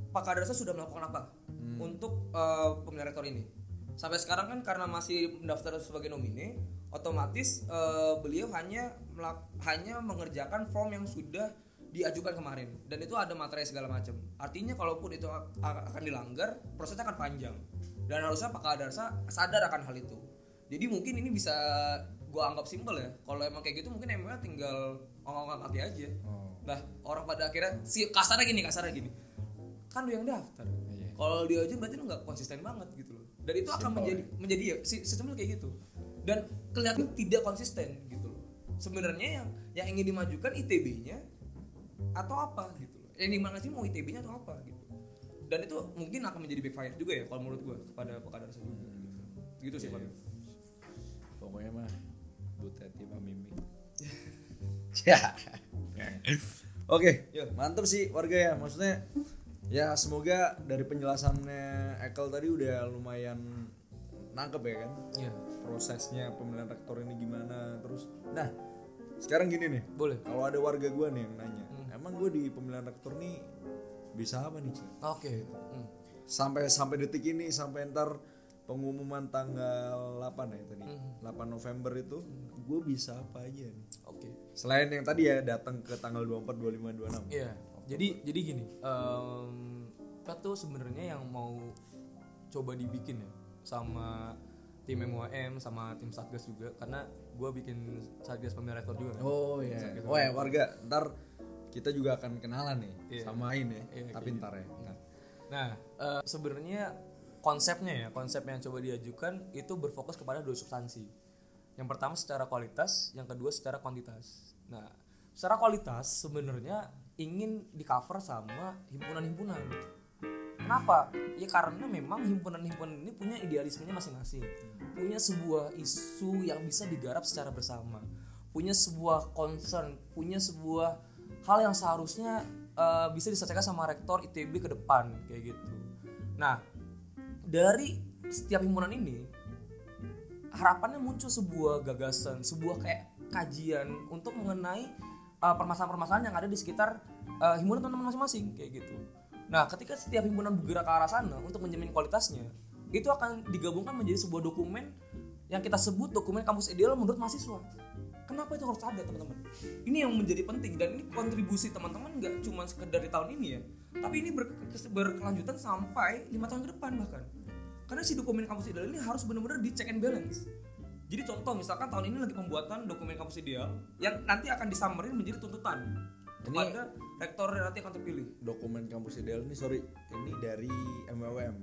S3: Pak Kadarsa sudah melakukan apa untuk eh, pemilihan rektor ini. Sampai sekarang kan karena masih mendaftar sebagai nomine otomatis eh, beliau hanya melak- hanya mengerjakan form yang sudah diajukan kemarin. Dan itu ada materai segala macam. Artinya kalaupun itu akan dilanggar prosesnya akan panjang dan harusnya Pak Kadarsa sadar akan hal itu. Jadi mungkin ini bisa gua anggap simpel ya. Kalau emang kayak gitu mungkin emang tinggal ngomong kaki aja.
S2: Oh.
S3: nah orang pada akhirnya si kasarnya gini kasarnya gini. Kan lu yang daftar. Kalau dia aja berarti lu nggak konsisten banget gitu loh. Dan itu akan menjadi menjadi ya si sistemnya kayak gitu. Dan kelihatan tidak konsisten gitu loh. Sebenarnya yang yang ingin dimajukan ITB-nya atau apa gitu loh. Yang di mana sih mau ITB-nya atau apa gitu dan itu mungkin akan menjadi backfire juga ya kalau menurut gua kepada Kadarsa juga gitu. gitu sih Pak.
S2: Pokoknya mah Buteti Pak Mimi ya. Oke. Mantep sih warga ya. Maksudnya ya semoga dari penjelasannya Ekel tadi udah lumayan nangkep ya kan?
S3: Iya.
S2: prosesnya pemilihan rektor ini gimana terus nah sekarang gini nih.
S3: Boleh.
S2: Kalau ada warga gua nih yang nanya emang gue di pemilihan rektor nih bisa apa nih
S3: oke Hmm.
S2: sampai sampai detik ini sampai ntar pengumuman tanggal 8 ya tadi. 8 November itu gue bisa apa aja nih.
S3: Oke.
S2: Selain yang tadi ya datang ke tanggal 24 25 26
S3: Iya. Jadi jadi gini, em, kita tuh sebenarnya yang mau coba dibikin ya sama tim MUAM sama tim Satgas juga karena gua bikin Satgas pemilihan rektor juga kan.
S2: oh iya. Oh ya warga. Ntar kita juga akan kenalan nih
S3: Iya.
S2: samain ya
S3: Iya,
S2: tapi
S3: kayak
S2: ntar ya ntar.
S3: Nah, eh, sebenarnya konsepnya ya, konsep yang coba diajukan itu berfokus kepada dua substansi. Yang pertama secara kualitas, yang kedua secara kuantitas. Nah, secara kualitas sebenarnya ingin di cover sama himpunan-himpunan. Kenapa? Ya karena memang himpunan-himpunan ini punya idealismenya masing-masing. Punya sebuah isu yang bisa digarap secara bersama. Punya sebuah concern, punya sebuah hal yang seharusnya eh, bisa diselesaikan sama rektor ITB ke depan kayak gitu. Nah, dari setiap himpunan ini harapannya muncul sebuah gagasan, sebuah kayak kajian untuk mengenai uh, permasalahan-permasalahan yang ada di sekitar uh, himpunan teman-teman masing-masing kayak gitu. Nah, ketika setiap himpunan bergerak ke arah sana untuk menjamin kualitasnya, itu akan digabungkan menjadi sebuah dokumen yang kita sebut dokumen kampus ideal menurut mahasiswa. Kenapa itu harus ada teman-teman? Ini yang menjadi penting dan ini kontribusi teman-teman nggak cuma sekedar di tahun ini ya, tapi ini ber- berkelanjutan sampai lima tahun ke depan bahkan. Karena si dokumen kampus ideal ini harus benar-benar di check and balance. Jadi contoh misalkan tahun ini lagi pembuatan dokumen kampus ideal yang nanti akan disamarin menjadi tuntutan. Kepada rektor nanti akan terpilih.
S2: Dokumen kampus ideal ini sorry ini dari MWM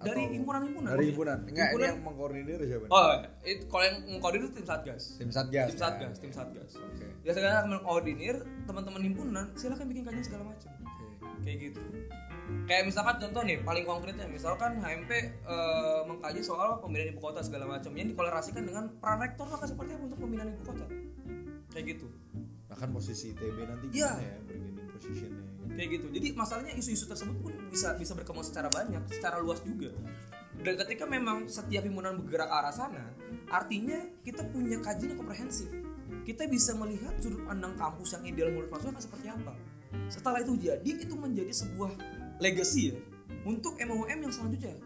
S3: dari himpunan-himpunan
S2: dari
S3: maksudnya.
S2: himpunan. Enggak ini
S3: Himpunan-
S2: yang mengkoordinir siapa? Nih?
S3: oh itu kalau yang mengkoordinir itu tim satgas.
S2: Tim satgas
S3: tim
S2: kan?
S3: satgas tim satgas.
S2: Oke.
S3: Ya sekarang akan mengkoordinir teman-teman himpunan silakan bikin kajian segala macam.
S2: Oke.
S3: Kayak gitu. Kayak misalkan contoh nih paling konkretnya misalkan HMP eh, mengkaji soal pemindahan ibu kota segala macam yang dikolerasikan dengan peran rektor maka seperti apa untuk pemindahan ibu kota? Kayak gitu
S2: bahkan posisi ITB nanti
S3: Iya.
S2: gimana ya bargaining positionnya
S3: kayak gitu. Jadi masalahnya isu-isu tersebut pun bisa bisa berkembang secara banyak secara luas juga. Dan ketika memang setiap himpunan bergerak ke arah sana artinya kita punya kajian yang komprehensif. Kita bisa melihat sudut pandang kampus yang ideal menurut mahasiswa akan seperti apa. Setelah itu jadi itu menjadi sebuah legacy ya untuk MOM yang selanjutnya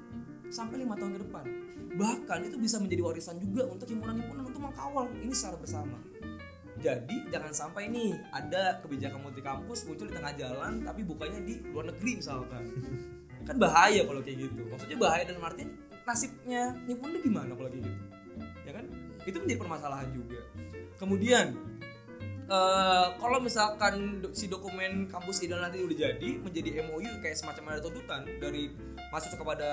S3: sampai lima tahun ke depan. Bahkan itu bisa menjadi warisan juga untuk himpunan-himpunan untuk mengkawal ini secara bersama jadi jangan sampai nih ada kebijakan multi kampus muncul di tengah jalan tapi bukannya di luar negeri misalkan. Kan bahaya kalau kayak gitu. Maksudnya bahaya dalam artian nasibnya himpunan gimana kalau kayak gitu. Ya kan? Itu menjadi permasalahan juga. Kemudian eh kalau misalkan si dokumen kampus ideal nanti udah jadi menjadi MOU kayak semacam ada tuntutan dari mahasiswa kepada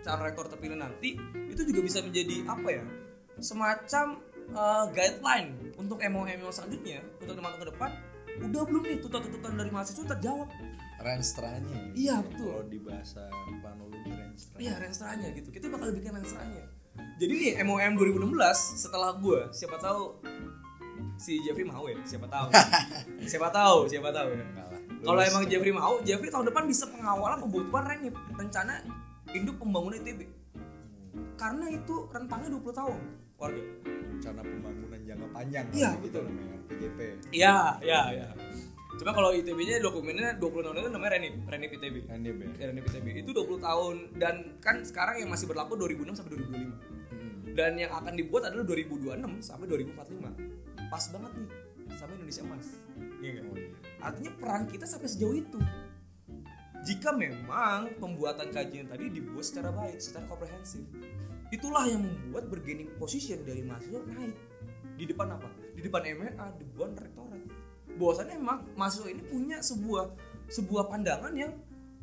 S3: calon rektor terpilih nanti itu juga bisa menjadi apa ya semacam eh, guideline untuk MOM yang selanjutnya untuk tahun ke depan udah belum nih tuntutan-tuntutan dari mahasiswa terjawab
S2: renstranya gitu.
S3: Iya, betul.
S2: kalau di bahasa planologi renstra
S3: Iya renstranya gitu. Kita bakal bikin renstranya. Jadi nih MOM 2016 setelah gue siapa tahu si Jeffrey mau ya, siapa tahu. siapa tahu, siapa tahu ya. Kalau emang Jeffrey mau, Jeffrey tahun depan bisa pengawalan pembutuhan renip rencana induk pembangunan ITB. Karena itu rentangnya 20 tahun warga.
S2: Rencana pembangunan jangka panjang
S3: Iya,
S2: gitu
S3: betul.
S2: namanya PJP
S3: Iya, iya, iya. Cuma kalau ITB-nya dokumennya 20 tahun itu namanya Renip, Renip ITB.
S2: Renip ya
S3: Ya, Renip ITB itu 20 tahun dan kan sekarang yang masih berlaku 2006 sampai 2025. Dan yang akan dibuat adalah 2026 sampai 2045. Pas banget nih sama Indonesia Emas. Iya nggak? Artinya peran kita sampai sejauh itu. Jika memang pembuatan kajian tadi dibuat secara baik, secara komprehensif, itulah yang membuat bargaining position dari mahasiswa naik. Di depan apa? Di depan MA, di depan rektorat. Bahwasannya memang mahasiswa ini punya sebuah sebuah pandangan yang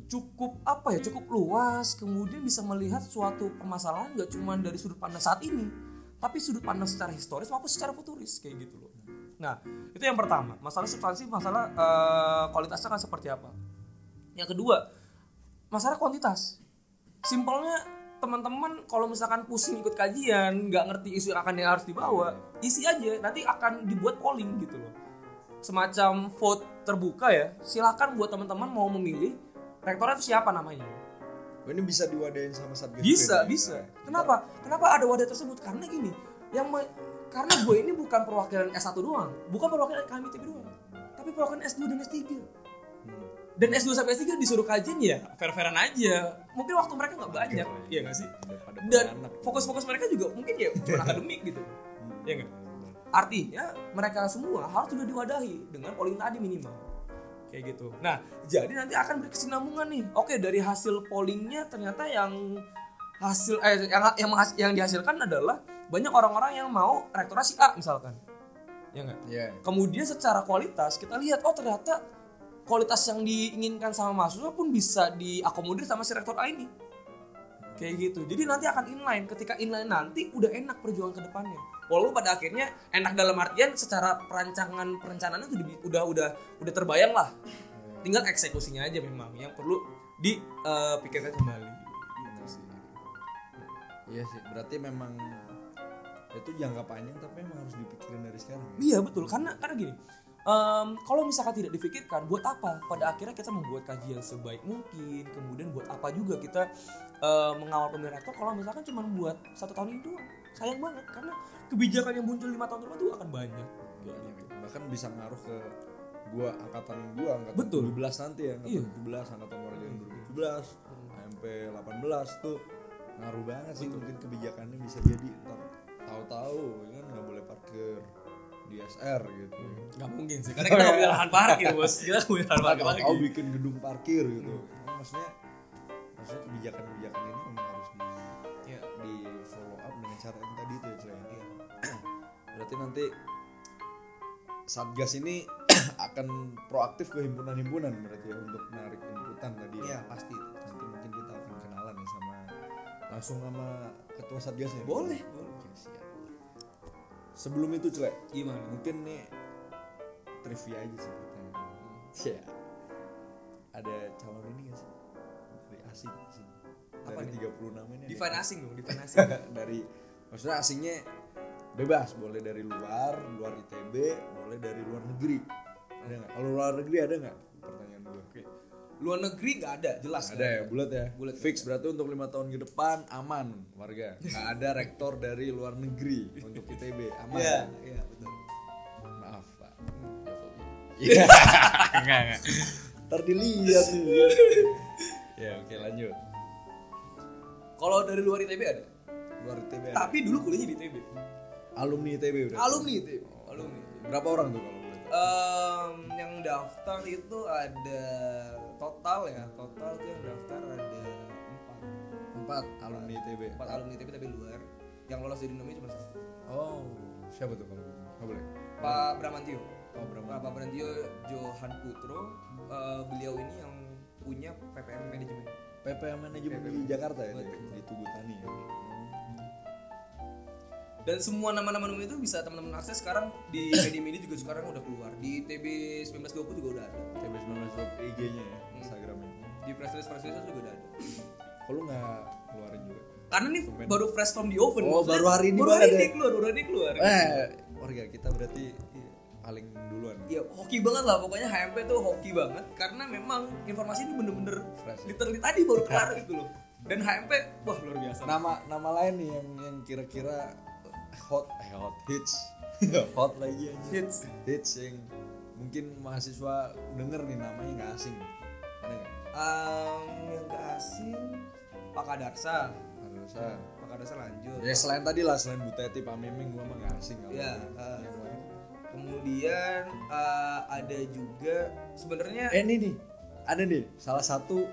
S3: cukup apa ya cukup luas kemudian bisa melihat suatu permasalahan gak cuma dari sudut pandang saat ini tapi sudut pandang secara historis maupun secara futuris kayak gitu loh nah itu yang pertama masalah substansi masalah eh, kualitasnya kan seperti apa yang kedua masalah kuantitas simpelnya teman-teman kalau misalkan pusing ikut kajian nggak ngerti isu yang akan yang harus dibawa isi aja. Nanti akan dibuat polling gitu loh. Semacam vote terbuka ya. Silakan buat teman-teman mau memilih rektorat itu siapa namanya?
S2: Oh, ini bisa diwadain sama satgas
S3: bisa
S2: juga nih?
S3: bisa kenapa? Kenapa ada wadah tersebut? Karena gini yang me- karena gue ini bukan perwakilan S1 doang bukan perwakilan kami TV doang tapi perwakilan S2 dan S3 dan S2 sampai S3 disuruh kajian ya fair-fairan aja. Mungkin waktu mereka nggak banyak iya nggak sih? Dan fokus-fokus mereka juga mungkin ya cuma akademik gitu. Ya nggak? Artinya mereka semua harus juga diwadahi dengan polling tadi minimal. Kayak gitu. Nah jadi nanti akan berkesinambungan nih. Oke dari hasil pollingnya ternyata yang hasil eh yang yang, yang dihasilkan adalah banyak orang-orang yang mau rektorat si A misalkan. Ya nggak?
S2: Iya.
S3: kemudian secara kualitas kita lihat oh ternyata kualitas yang diinginkan sama mahasiswa pun bisa diakomodir sama si rektor A ini. Kayak gitu. Jadi nanti akan inline. Ketika inline nanti udah enak perjuangan ke depannya. Walaupun pada akhirnya enak dalam artian secara perancangan perencanaannya tuh di- udah udah udah terbayang lah. Tinggal eksekusinya aja memang. Yang perlu dipikirkan kembali. Gitu sih.
S2: Iya sih, berarti memang itu jangka panjang tapi emang harus dipikirin dari sekarang. ya?
S3: Iya betul. Karena karena gini em, kalau misalkan tidak difikirkan buat apa? Pada akhirnya kita membuat kajian sebaik mungkin kemudian buat apa juga kita eh, mengawal pemilihan rektor kalau misalkan cuma buat satu tahun ini doang. Sayang banget karena kebijakan yang muncul lima tahun depan itu akan banyak. Kayak gitu.
S2: Bahkan bisa ngaruh ke gua angkatan gua angkatan
S3: Betul.
S2: 17 nanti ya, angkatan
S3: Iya.
S2: 17 angkatan warga yang 2017 sampai 18 tuh ngaruh banget sih. Mungkin kebijakannya bisa jadi ntar tahu-tahu ya kan? Nggak boleh parkir di SR gitu.
S3: nggak mungkin sih karena kita nggak punya lahan parkir bos kita punya lahan parkir lagi
S2: Tahu bikin gedung parkir gitu. Emang maksudnya maksudnya kebijakan-kebijakan ini memang harus di
S3: Iya.
S2: di follow up dengan cara yang tadi itu ya Clem. Berarti nanti Satgas ini akan proaktif ke himpunan-himpunan berarti ya untuk menarik inputan tadi
S3: Iya
S2: ya.
S3: pasti.
S2: Nanti mungkin kita akan kenalan nih sama langsung sama ketua satgasnya.
S3: Boleh, boleh.
S2: Oke, siap. Sebelum itu Cule,
S3: Gimana?
S2: mungkin nih trivia aja sih pertanyaan. Iya. Ada calon ini gak sih? Dari asing sih.
S3: Apa
S2: Dari
S3: nih?
S2: 30 nama ini.
S3: Define asing dong, define asing.
S2: dari maksudnya asingnya bebas boleh dari luar luar ITB boleh dari luar negeri ada nggak kalau luar negeri ada nggak
S3: Luar negeri gak ada, jelas.
S2: ada ya bulat ya
S3: Bulat.
S2: fix berarti untuk lima tahun ke depan aman warga nggak ada rektor dari luar negeri untuk ITB aman
S3: Iya, iya betul.
S2: maaf pak Iya.
S4: enggak enggak
S2: ntar dilihat nih ya oke lanjut
S3: Kalau dari luar ITB ada.
S2: luar ITB ada.
S3: Tapi dulu kuliahnya di ITB.
S2: alumni ITB berarti
S3: Alumni ITB. Alumni.
S2: berapa orang tuh kalau boleh tahu?
S3: Em, yang daftar itu ada total ya, total tuh yang daftar ada empat.
S2: empat alumni ITB
S3: Empat alumni ITB tapi luar. Yang lolos jadi nomi cuma satu.
S2: oh siapa tuh kalau gitu? nggak boleh
S3: Pak Bramantio.
S2: Oh, berapa?
S3: Pak Bramantio Johan Putro. Eh, beliau ini yang punya PPM manajemen.
S2: PPM manajemen di Jakarta ya di Tugu Tani ya.
S3: Dan semua nama-nama nomi itu bisa teman-teman akses sekarang di media media juga sekarang udah keluar. Di TB 1920 juga udah ada.
S2: TB 19 IG-nya ya.
S3: Di press release press release juga udah ada.
S2: Kalau nggak keluarin juga.
S3: Karena nih
S2: Tumben.
S3: baru fresh from the oven.
S2: Oh, baru hari ini
S3: baru hari ini
S2: ya?
S3: keluar, baru hari ini keluar.
S2: Eh, warga kita berarti paling duluan.
S3: Ya hoki banget lah pokoknya HMP tuh hoki banget karena memang informasi ini bener-bener
S2: Fresh.
S3: literally tadi baru kelar gitu loh. Dan HMP wah luar biasa.
S2: Nama nama lain nih yang yang kira-kira hot eh hot hits. hot lagi aja.
S3: Hits.
S2: Hits yang mungkin mahasiswa denger nih namanya nggak asing. Ada nggak?
S3: Um, yang ke asing Pak Kadarsa.
S2: Ada usah.
S3: Pak Kadarsa lanjut.
S2: Ya selain tadi lah selain Bu Teti, Pak Miming gua mah nggak asing
S3: Iya, eh.
S2: lain.
S3: Kemudian eh, ada juga sebenarnya
S2: Eh ini nih, ada nih salah satu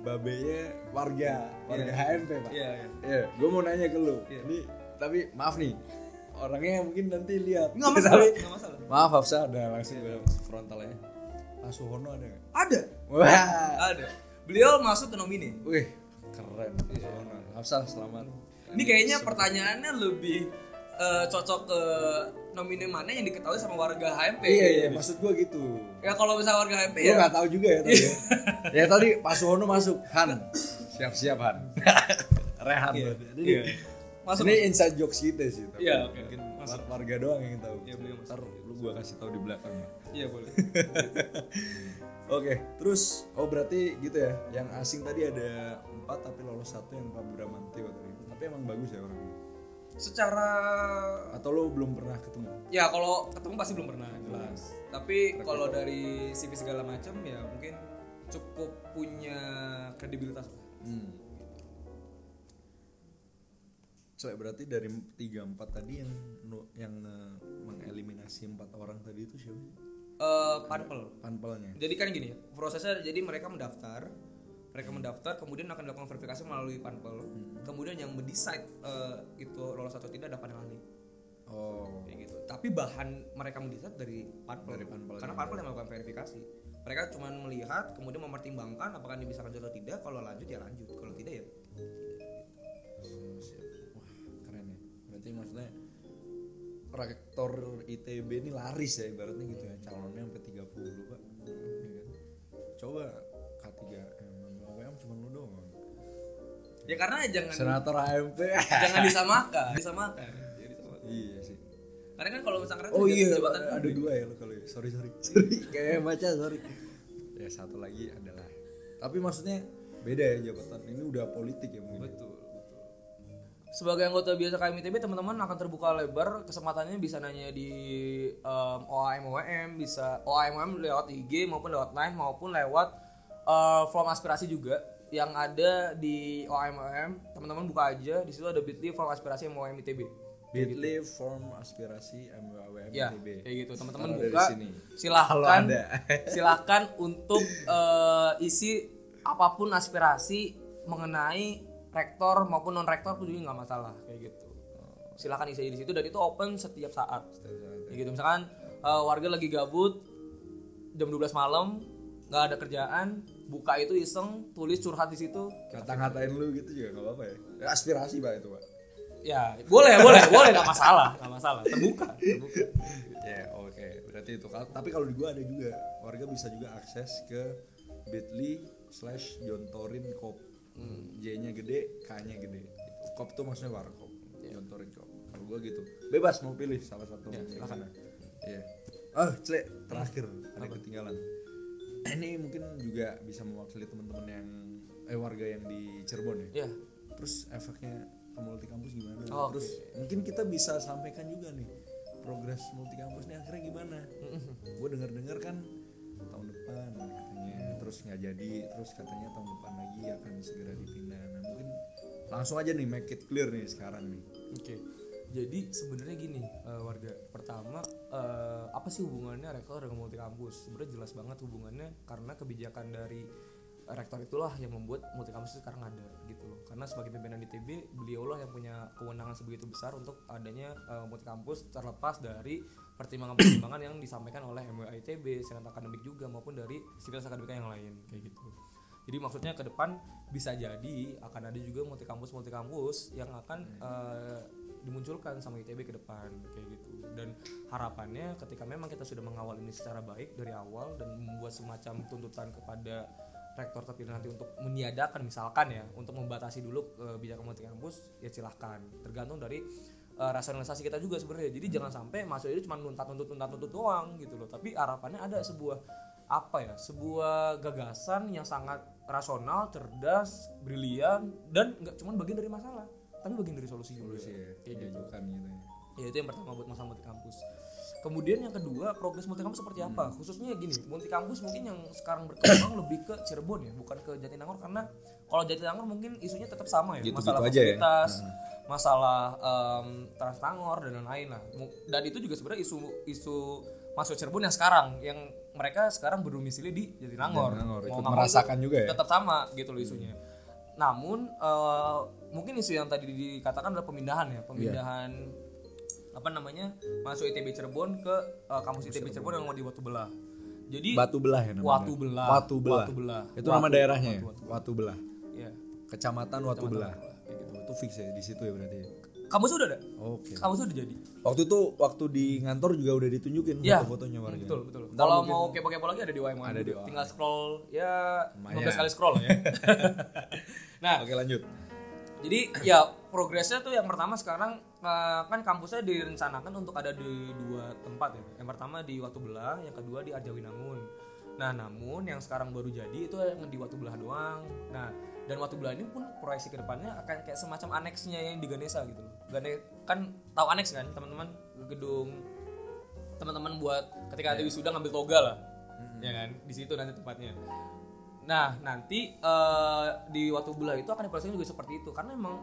S2: babenya warga warga
S3: Iya.
S2: HMP pak.
S3: Iya, iya.
S2: Iya, gue mau nanya ke lu.
S3: Iya.
S2: Ini tapi maaf nih, orangnya mungkin nanti lihat.
S3: nggak masalah,
S2: Tapi-
S3: nggak masalah.
S2: maaf Hafsa, udah langsung gue frontalnya. Pak Suhono ada nggak?
S3: Ada,
S2: Wah,
S3: ada. Beliau masuk ke nomine.
S2: wih keren Pak Suhono. Hafsa selamat.
S3: Ini kayaknya pertanyaannya lebih eh, cocok ke nomine mana yang diketahui sama warga HMP.
S2: Iya iya, maksud gue gitu.
S3: Ya kalau misalnya warga HMP
S2: Gue
S3: ya.
S2: nggak tahu juga ya tadi. ya. ya tadi Pak Suhono masuk, Han. Siap-siap Han. Rehan.
S3: Iya,
S2: berarti.
S3: iya. Masuk.
S2: Ini inside jokes kita sih. Tapi
S3: Iya, oke.
S2: Mungkin
S3: Masuk.
S2: warga doang yang tahu.
S3: Iya, beliau masuk.
S2: Ntar lu gua kasih tahu di belakang.
S3: Iya boleh.
S2: Oke, terus oh berarti gitu ya. Yang asing tadi ada empat tapi lolos satu yang Pak Bramantio tadi. Tapi emang bagus ya orangnya.
S3: Secara
S2: Atau lo belum pernah ketemu?
S3: ya kalau ketemu pasti belum pernah jelas. Tapi kalau dari CV segala macam ya mungkin cukup punya kredibilitas.
S2: Hmm. Coba berarti dari tiga empat tadi yang yang eh, mengeliminasi empat orang tadi itu siapa
S3: Eh, panpel.
S2: Panpelnya.
S3: Jadi kan gini, prosesnya jadi mereka mendaftar, mereka mendaftar, kemudian akan dilakukan verifikasi melalui panpel. Kemudian yang mendesain eh, itu lolos atau tidak ada panel ahli.
S2: Oh.
S3: Kayak gitu. Tapi bahan mereka mendesain dari panpel.
S2: Dari panpel
S3: Karena panpel yang melakukan verifikasi. Mereka cuma melihat, kemudian mempertimbangkan apakah ini bisa lanjut atau tidak. Kalau lanjut ya lanjut, kalau tidak ya.
S2: Siap. Wah, keren ya. Berarti maksudnya rektor ITB ini laris ya ibaratnya gitu ya. Calonnya sampai 30, Pak. Ya kan? Coba K3M UM cuma lu doang.
S3: Ya karena jangan
S2: Senator HMP.
S3: jangan disamakan, disamakan. Ya, disamakan.
S2: iya sih.
S3: Karena kan kalau misalkan
S2: Oh iya,
S3: jabatan
S2: ada dua ya lo kalau ya. Sorry, sorry. Sorry, kayak baca, sorry. Ya satu lagi adalah. Tapi maksudnya beda ya jabatan. Ini udah politik ya mungkin.
S3: Betul, betul. Sebagai anggota biasa KMITB teman-teman akan terbuka lebar. Kesempatannya bisa nanya di um, OAM OAM bisa OAM OAM lewat IG maupun lewat Line maupun lewat uh, form aspirasi juga yang ada di OAM OAM teman-teman buka aja di situ ada bit.ly form aspirasi MOM ITB
S2: Bitly form aspirasi MWM
S3: ya
S2: ITB.
S3: kayak gitu. Teman-teman buka silahkan silahkan untuk eh, isi apa pun aspirasi mengenai rektor maupun non rektor pun juga nggak masalah kayak gitu silahkan isi di situ dan itu open setiap saat kayak gitu misalkan eh, warga lagi gabut jam 12 malam nggak ada kerjaan buka itu iseng tulis curhat di situ
S2: Kata-ngatain lu gitu juga nggak apa-apa ya. Ya, Aspirasi pak itu pak.
S3: ya boleh boleh boleh nggak masalah nggak masalah terbuka terbuka
S2: Ya oke. Berarti itu. Tapi kalau di gua ada juga warga bisa juga akses ke Bitly slash Jontorin Kop. J-nya gede, K-nya gede. Gitu. Kop tuh maksudnya warkop. Jontorin Kop. Kalau gua gitu. Bebas mau pilih salah satu.
S3: Ya,
S2: yang
S3: silakan.
S2: Iya. Oh, Cle, terakhir ada ketinggalan. Ini mungkin juga bisa mewakili teman-teman yang eh warga yang di Cirebon ya.
S3: ya
S2: Terus efeknya ke multi kampus gimana?
S3: Oh,
S2: Terus mungkin kita bisa sampaikan juga nih progres multi kampus ini akhirnya gimana? Gue dengar-dengar kan tahun depan katanya, terus nggak jadi, terus katanya tahun depan lagi akan segera dipindah. Nah mungkin langsung aja nih make it clear nih sekarang nih.
S3: Oke. Jadi sebenarnya gini eh, warga. Pertama eh, apa sih hubungannya rektor dengan multi kampus? Sebenarnya jelas banget hubungannya karena kebijakan dari rektor itulah yang membuat multi kampus sekarang ada gitu loh. Karena sebagai pimpinan ITB, beliaulah yang punya kewenangan sebegitu besar untuk adanya eh, multi kampus terlepas dari pertimbangan-pertimbangan yang disampaikan oleh MWA ITB, senat akademik juga maupun dari sivitas akademika yang lain kayak gitu. Jadi maksudnya ke depan bisa jadi akan ada juga multi kampus multi kampus yang akan eh, dimunculkan sama ITB ke depan kayak gitu. Dan harapannya ketika memang kita sudah mengawal ini secara baik dari awal dan membuat semacam tuntutan kepada rektor terpilih nanti untuk meniadakan misalkan ya untuk membatasi dulu kebijakan multi kampus ya silahkan. Tergantung dari eh, rasionalisasi kita juga sebenarnya. Jadi jangan sampai mahasiswa itu cuma nuntat nuntut nuntat nuntut doang gitu loh. Tapi harapannya ada sebuah apa ya sebuah gagasan yang sangat rasional cerdas brilian dan nggak cuma bagian dari masalah tapi bagian dari solusi juga.
S2: Solusi ya,
S3: kayak gitu.
S2: diajukan gitu ya.
S3: ya itu yang pertama buat masalah multi kampus kemudian yang kedua progres multi kampus seperti apa?
S2: Hmm.
S3: khususnya gini multi kampus mungkin yang sekarang berkembang lebih ke Cirebon ya bukan ke Jatinangor karena kalau Jatinangor mungkin isunya tetap sama ya
S2: Gitu-gitu
S3: masalah
S2: ya.
S3: fasilitas masalah em, Transtangor dan lain-lain. Lah dan itu juga sebenarnya isu isu masuk Cirebon yang sekarang yang mereka sekarang berdomisili di Jatinangor,
S2: Jatinangor,
S3: mau
S2: merasakan
S3: itu
S2: juga ya?
S3: tetap sama gitu loh isunya. Namun eh, mungkin isu yang tadi dikatakan adalah pemindahan ya pemindahan apa namanya masuk ITB Cirebon ke eh, kampus ITB Cirebon yang mau di Watu Belah jadi
S2: Batu belah ya namanya.
S3: Watu Belah
S2: Watu belah.
S3: Watu Belah
S2: Itu
S3: Watu-
S2: nama daerahnya ya.
S3: Watu, Watu.
S2: Watu belah.
S3: ya
S2: Kecamatan Watu belah.
S3: Watu Belah, gitu.
S2: Itu fix ya di situ ya berarti.
S3: kampus udah ada
S2: Oke.
S3: kampus udah jadi
S2: Waktu itu waktu di ngantor juga udah ditunjukin
S3: ya
S2: foto-fotonya warga.
S3: betul betul kalau
S2: mungkin-
S3: mau kepo-kepo lagi ada di YM
S2: Ada di YM.
S3: tinggal scroll ya
S2: Lumayan.
S3: 15 kali scroll ya nah
S2: Oke lanjut.
S3: Jadi ya progresnya tuh yang pertama sekarang eh, kan kampusnya direncanakan untuk ada di dua tempat ya. Yang pertama di Watu Belah, yang kedua di Arjawinangun. Nah, namun yang sekarang baru jadi itu yang di Watu Belah doang. Nah, dan Watu Belah ini pun proyeksi ke depannya akan kayak semacam aneksnya yang di Ganesa gitu loh. Gane kan tahu aneks kan, teman-teman? Gedung teman-teman buat ketika ada wisuda ngambil toga lah. Ya kan? Di situ nanti tempatnya. Nah, nanti eh, di Watu Belah itu akan diproyeksikan juga seperti itu karena emang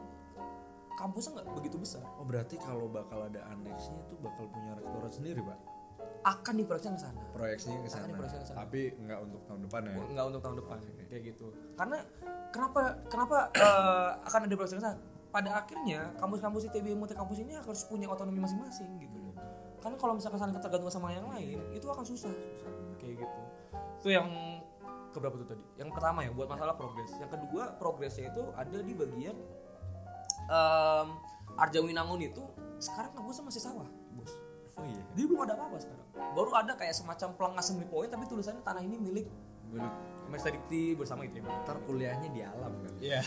S3: kampusnya nggak begitu besar.
S2: Oh berarti kalau bakal ada aneksnya itu bakal punya rektorat sendiri pak?
S3: Akan diproyeksikan ke sana.
S2: Proyeksinya ke sana.
S3: Sana.
S2: Tapi nggak untuk tahun depan ya.
S3: Nggak untuk tahun depan kayak gitu. Karena kenapa kenapa eh, akan ada diproyeksikan ke sana? Pada akhirnya kampus-kampus ITB multi kampus ini harus punya otonomi masing-masing gitu loh. Karena kalau misalkan saling ketergantungan sama yang lain, itu akan susah, susah. kayak gitu. Itu yang keberapa tuh tadi? Yang pertama ya buat masalah progres. Yang kedua progresnya itu ada di bagian em Arjawinangun itu sekarang kampusnya masih sawah, bos.
S2: Oh iya.
S3: Dia belum ada apa-apa sekarang. Baru ada kayak semacam pelang assembly point tapi tulisannya tanah ini milik
S2: Milik.
S3: Kemenristek bersama ITB.
S2: Ntar kuliahnya di alam kan.
S3: Iya.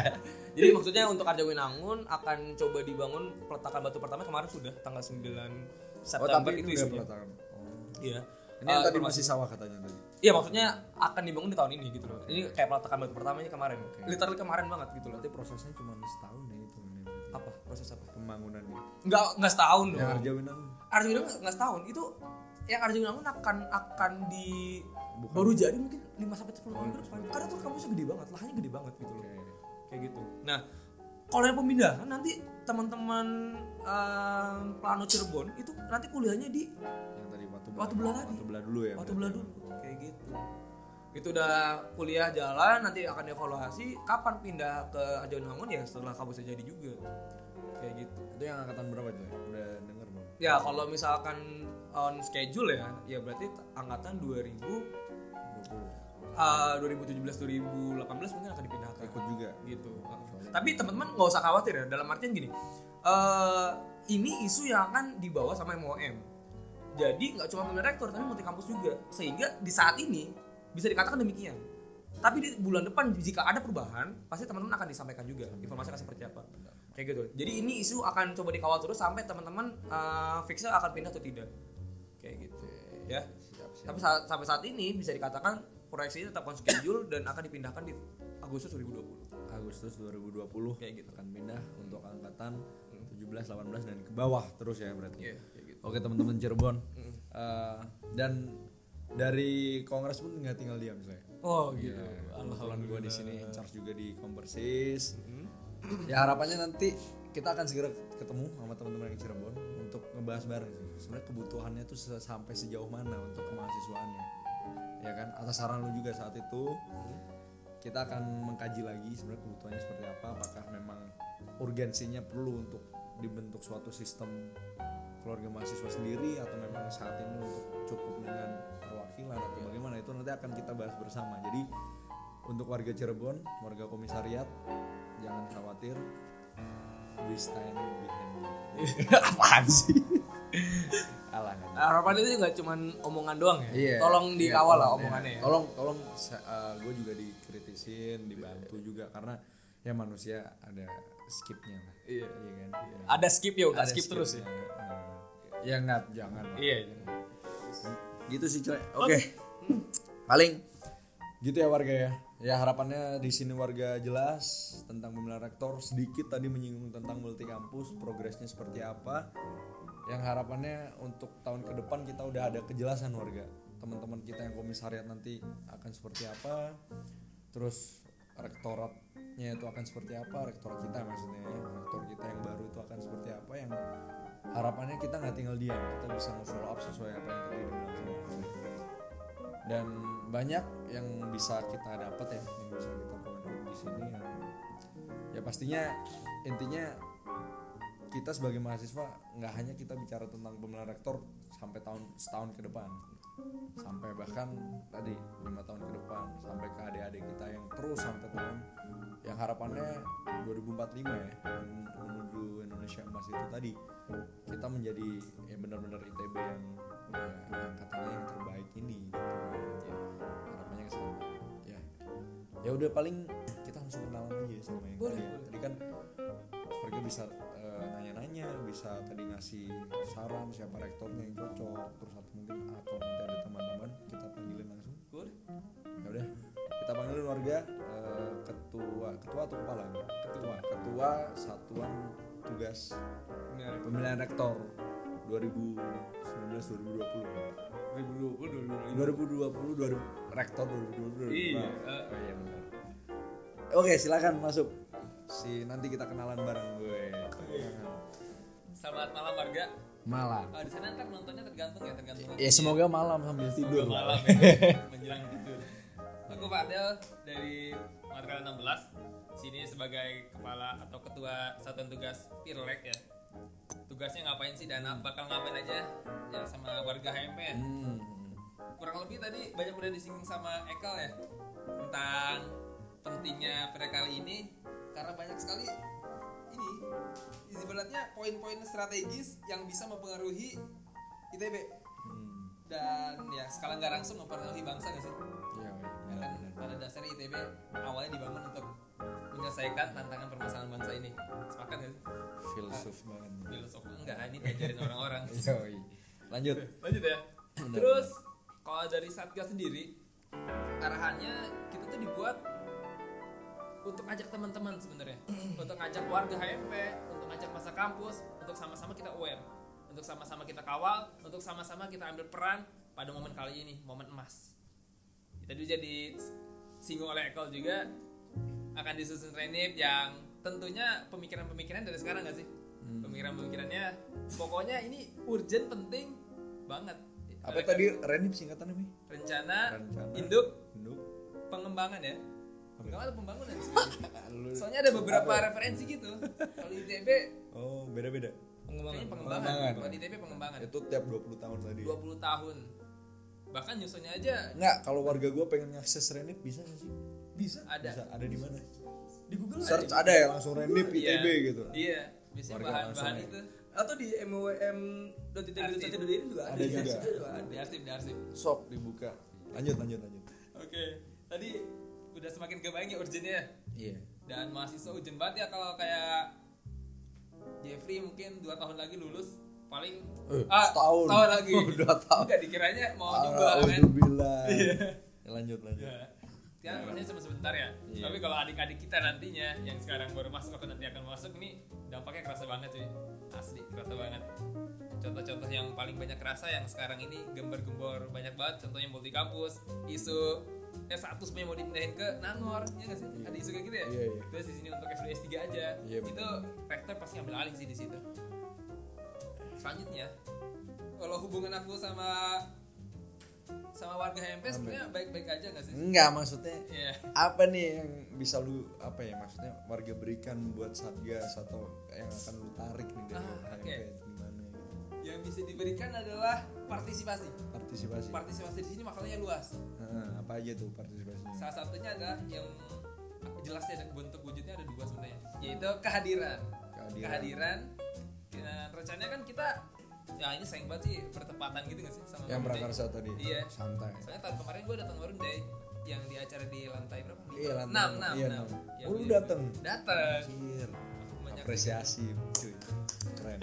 S3: Jadi maksudnya untuk Arjawinangun akan coba dibangun peletakan batu pertama kemarin sudah tanggal 9
S2: Oh
S3: September
S2: tapi
S3: itu isunya.
S2: peletakan. Oh.
S3: Iya.
S2: Ini yang
S3: Eh,
S2: tadi masih sawah katanya tadi.
S3: Iya maksudnya akan dibangun di tahun ini gitu loh. Ini kayak peletakan batu pertamanya kemarin. Literally kemarin banget gitu loh.
S2: Berarti prosesnya cuma setahun ya itu ini.
S3: Apa proses apa?
S2: pembangunannya.
S3: Enggak enggak setahun dong.
S2: Yang Arjawinangun.
S3: Arjawinangun nggak setahun itu yang Arjawinangun akan akan di baru jadi mungkin 5 sampai 10 tahun ke depan. Karena tuh kampusnya gede banget, lahannya gede banget gitu loh. Kayak gitu. Nah, kalau yang pemindahan nanti teman-teman em, Plano Cirebon itu nanti kuliahnya di
S2: Yang tadi waktu
S3: Watu Belah tadi.
S2: Watu belah dulu ya.
S3: waktu belah dulu kayak gitu. Itu udah kuliah jalan nanti akan evaluasi kapan pindah ke Arjawinangun ya setelah kampusnya jadi juga. Kayak gitu.
S2: Itu yang angkatan berapa tuh? ya? Udah denger belum?
S3: Ya kalau misalkan on schedule ya ya berarti angkatan 2000 uh, 2017 2018 mungkin akan dipindahkan.
S2: Ikut juga.
S3: Gitu. Tapi teman-teman nggak usah khawatir ya dalam artian gini eh ini isu yang akan dibawa sama MOM jadi nggak cuma pemilihan rektor tapi multi kampus juga. Sehingga di saat ini bisa dikatakan demikian. Tapi di bulan depan jika ada perubahan pasti teman-teman akan disampaikan juga informasi akan seperti apa. Kayak gitu. Jadi ini isu akan coba dikawal terus sampai teman-teman eh, fixnya akan pindah atau tidak. Kayak gitu ya. Tapi sampai saat ini bisa dikatakan proyeksinya tetap on schedule dan akan dipindahkan di Agustus 2020
S2: Agustus 2020
S3: Kayak gitu.
S2: akan pindah untuk angkatan 17, 18 dan ke bawah terus ya berarti.
S3: Iya, kayak gitu.
S2: Oke teman-teman Cirebon. Eh, dan dari kongres pun nggak tinggal diam saya.
S3: Oh gitu.
S2: Kebetulan gue di sini in charge juga di Kompersis. Ya harapannya nanti kita akan segera ketemu sama teman-teman yang Cirebon untuk ngebahas bareng sih. Sebenarnya kebutuhannya tuh sampai sejauh mana untuk kemahasiswaannya. Ya kan? Atas saran lu juga saat itu kita akan mengkaji lagi sebenarnya kebutuhannya seperti apa apakah memang urgensinya perlu untuk dibentuk suatu sistem keluarga mahasiswa sendiri atau memang saat ini untuk cukup dengan perwakilan atau bagaimana? Itu nanti akan kita bahas bersama. Jadi untuk warga Cirebon warga komisariat jangan khawatir. We stand behind you apaan sih alah nggak
S3: Harapan itu nggak cuman omongan doang ya.
S2: Iya.
S3: Tolong
S2: Iya,
S3: dikawal lah
S2: tolong,
S3: omongannya.
S2: iya.
S3: ya.
S2: Tolong tolong gue juga dikritisin, dibantu juga karena ya manusia ada skipnya lah.
S3: Iya.
S2: kan.
S3: Ada skip ya udah
S2: Ada
S3: skip terus ya.
S2: Nah, ya nggak jangan. lah.
S3: Iya.
S2: Gitu sih coy. Oke. Paling gitu ya warga ya. Ya harapannya di sini warga jelas tentang pemilihan rektor sedikit tadi menyinggung tentang multi kampus progresnya seperti apa. Yang harapannya untuk tahun ke depan kita udah ada kejelasan warga. Teman-teman kita yang komisariat nanti akan seperti apa. Terus rektoratnya itu akan seperti apa, rektorat kita maksudnya ya. Rektor kita yang baru itu akan seperti apa yang harapannya kita nggak tinggal diam, kita bisa nge-follow up sesuai apa yang sama Mas dan banyak yang bisa kita dapat ya yang bisa kita point di sini yang ya pastinya intinya kita sebagai mahasiswa nggak hanya kita bicara tentang pemilihan rektor sampai tahun setahun ke depan. Sampai bahkan tadi lima tahun ke depan sampai ke adik-adik kita yang terus sampai tahun. Yang harapannya 2045 ya men- menuju Indonesia emas itu tadi. Kita menjadi ya benar-benar ITB yang ya, angkatannya yang terbaik ini gitu ya, harapannya ke sana. Ya. Ya udah paling kita langsung kenalan aja ya sama yang tadi. tadi kan mereka bisa nanya-nanya bisa tadi ngasih saran siapa rektornya yang cocok terus atau mungkin atau nanti ada teman-teman kita panggilin langsung. Ya udah kita panggilin warga eh, ketua ketua atau kepala? Ketua. Ketua satuan tugas pemilihan rektor. 2019 2020 2020 2020 rektor 2020
S3: Iya.
S2: oh, iya benar. Oke silakan masuk. Si nanti kita kenalan bareng. Gue
S3: Selamat malam warga.
S2: malam
S3: Oh, di sana ntar nontonnya tergantung ya tergantung.
S2: ya semoga malam sambil tidur
S3: malam ya, menjelang tidur. Aku Fadel dari Matkala 16 sini sebagai kepala atau ketua satuan tugas Pirlek ya. Tugasnya ngapain sih dan bakal ngapain aja ya sama warga HMP ya.
S2: Hmm.
S3: Kurang lebih tadi banyak udah disinggung sama Ekal ya tentang pentingnya Pirlek kali ini karena banyak sekali ini ibaratnya poin-poin strategis yang bisa mempengaruhi ITB
S2: Hmm.
S3: dan ya skala nggak langsung mempengaruhi bangsa nggak sih?
S2: Iya, iya,
S3: Ya kan pada dasarnya ITB awalnya dibangun untuk menyelesaikan tantangan permasalahan bangsa ini. Sepakat nggak sih?
S2: filsuf banget
S3: Filosofi enggak, ini diajarin orang-orang.
S2: Lanjut
S3: Lanjut ya. Terus kalau dari Satgas sendiri arahannya kita tuh dibuat untuk ngajak teman-teman sebenarnya, untuk ngajak warga HMP, untuk ngajak masa kampus, untuk sama-sama kita aware, untuk sama-sama kita kawal, untuk sama-sama kita ambil peran pada momen kali ini, momen emas. Tadi jadi singgung oleh Ekol juga akan disusun renip yang tentunya pemikiran-pemikiran dari sekarang gak sih? Pemikiran-pemikirannya pokoknya ini urgent penting banget.
S2: apa
S3: Oleh
S2: tadi renip singkatannya mi
S3: rencana,
S2: Rencana.
S3: induk
S2: induk
S3: pengembangan ya pengembangan atau pembangunan sih. Soalnya ada beberapa referensi gitu. Kalau ITB
S2: oh beda beda
S5: pengembangan.
S2: Pengembangan.
S5: pengembangan. Bukan ITB pengembangan.
S2: Itu tiap 20 tahun tadi.
S5: 20 tahun. Bahkan nyusunnya aja.
S2: Enggak, kalau warga gua pengen ngakses Renip bisa nggak sih?
S5: bisa. Ada.
S2: Bisa, ada di mana?
S5: di Google
S2: Search
S5: ada
S2: ada ya langsung Renip
S5: Iya.
S2: ITB gitu.
S5: iya biasanya
S2: Warga
S5: bahan-bahan
S2: langsung
S5: itu.
S3: Atau di mwm.itb.co.id juga ada.
S2: Ada juga.
S3: ada.
S5: Di arsip di arsip
S2: Sok dibuka. Lanjut lanjut lanjut.
S5: oke tadi udah semakin kebayang ya urgennya
S2: Iya.
S5: dan mahasiswa urgent banget ya kalau kayak Jeffrey mungkin dua tahun lagi lulus paling
S2: Eh,
S5: ah,
S2: setahun.
S5: setahun lagi
S2: Dua tahun.
S5: Enggak dikiranya mau nyoba kan
S2: Alhamdulillah. Ya, lanjut lanjut.
S5: Ya. Kan masih cuma sebentar ya.
S2: Iya.
S5: Tapi kalau adik-adik kita nantinya yang sekarang baru masuk atau nanti akan masuk ini dampaknya kerasa banget cuy. Asli kerasa banget. Contoh-contoh yang paling banyak kerasa yang sekarang ini gembar-gembor banyak banget. Contohnya multi kampus, isu S1 semuanya mau dipindahin ke Nangor, ya nggak sih? Ada isu kayak gitu ya?
S2: Iya, iya.
S5: Terus di sini untuk S2 S3 aja.
S2: Iya,
S5: itu rektor pasti ambil alih sih di situ. Selanjutnya, kalau hubungan aku sama sama warga HMP sebenarnya baik-baik aja nggak sih?
S2: Enggak maksudnya
S5: Iya.
S2: apa nih yang bisa lu apa ya maksudnya warga berikan buat satgas atau yang akan lu tarik nih dari
S5: Ah,
S2: HMP itu gimana.
S5: Yang bisa diberikan adalah partisipasi.
S2: Partisipasi
S5: Partisipasi di sini maknanya luas.
S2: Heeh, apa aja tuh partisipasinya
S5: Salah satunya adalah yang jelasnya dan bentuk wujudnya ada dua sebenarnya, yaitu kehadiran.
S2: Kehadiran.
S5: Kehadiran. Dan rencananya kan kita ya ini sayang banget sih bertepatan gitu gak sih sama
S2: yang prakarsa tadi
S5: Iya.
S2: santai
S5: Soalnya tahun kemarin gue datang Marunda yang di acara di lantai berapa?
S2: Iya, lantai
S5: enam,
S2: enam.
S5: enam,
S2: Iya,
S5: enam.
S2: enam.
S5: Yang
S2: Oh, lu
S5: di-
S2: dateng?
S5: Dateng.
S2: Apresiasi cuy keren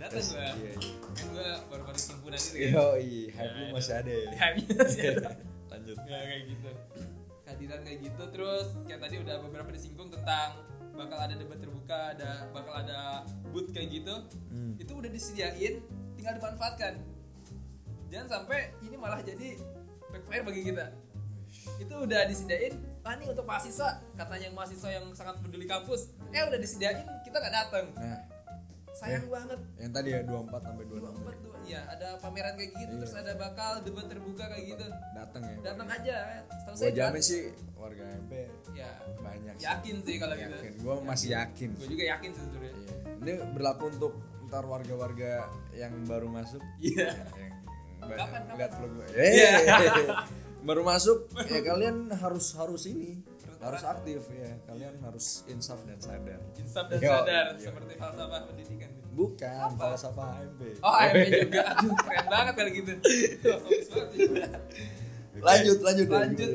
S5: Dateng gue.
S2: iya iya.
S5: Kan gue baru-baru simpunan itu kan.
S2: yo hype lu
S5: Ya,
S2: masih ada ya?
S5: Hype-nya masih ada.
S2: lanjut.
S5: Ya kayak gitu. Kehadiran kayak gitu terus kayak tadi udah beberapa disinggung tentang bakal ada debat terbuka ada bakal ada booth kayak gitu.
S2: Hmm.
S5: itu udah disediain tinggal dimanfaatkan. Jangan sampai ini malah jadi backfire bagi kita. Itu udah disediain ah nih untuk mahasiswa katanya yang mahasiswa yang sangat peduli kampus. Eh udah disediain kita nggak datang
S2: nah
S5: sayang banget.
S2: yang tadi ya 24 sampai 26
S5: 24 tuh ya ada pameran kayak gitu terus ada bakal debat terbuka kayak gitu.
S2: Datang ya?
S5: Datang aja setahu
S2: gue
S5: saya
S2: jamin sih warga MP
S5: ya
S2: banyak sih.
S5: yakin sih kalau gitu.
S2: Yakin. gue masih yakin.
S5: Gue juga yakin sih sebenarnya.
S2: Iya. ini berlaku untuk ntar warga-warga yang baru masuk.
S5: Iya.
S2: Yang
S5: Kapan, kapan?
S2: lihat vlog gue
S5: Iya.
S2: baru masuk. Ya kalian harus harus ini harus aktif ya kalian harus insaf dan sadar.
S5: Insaf dan
S2: Yo,
S5: sadar
S2: yo.
S5: seperti falsafah pendidikan.
S2: Bukan falsafah AMP
S5: oh AMP juga. Aduh keren banget kalau gitu.
S2: Lanjut lanjut
S5: lanjut.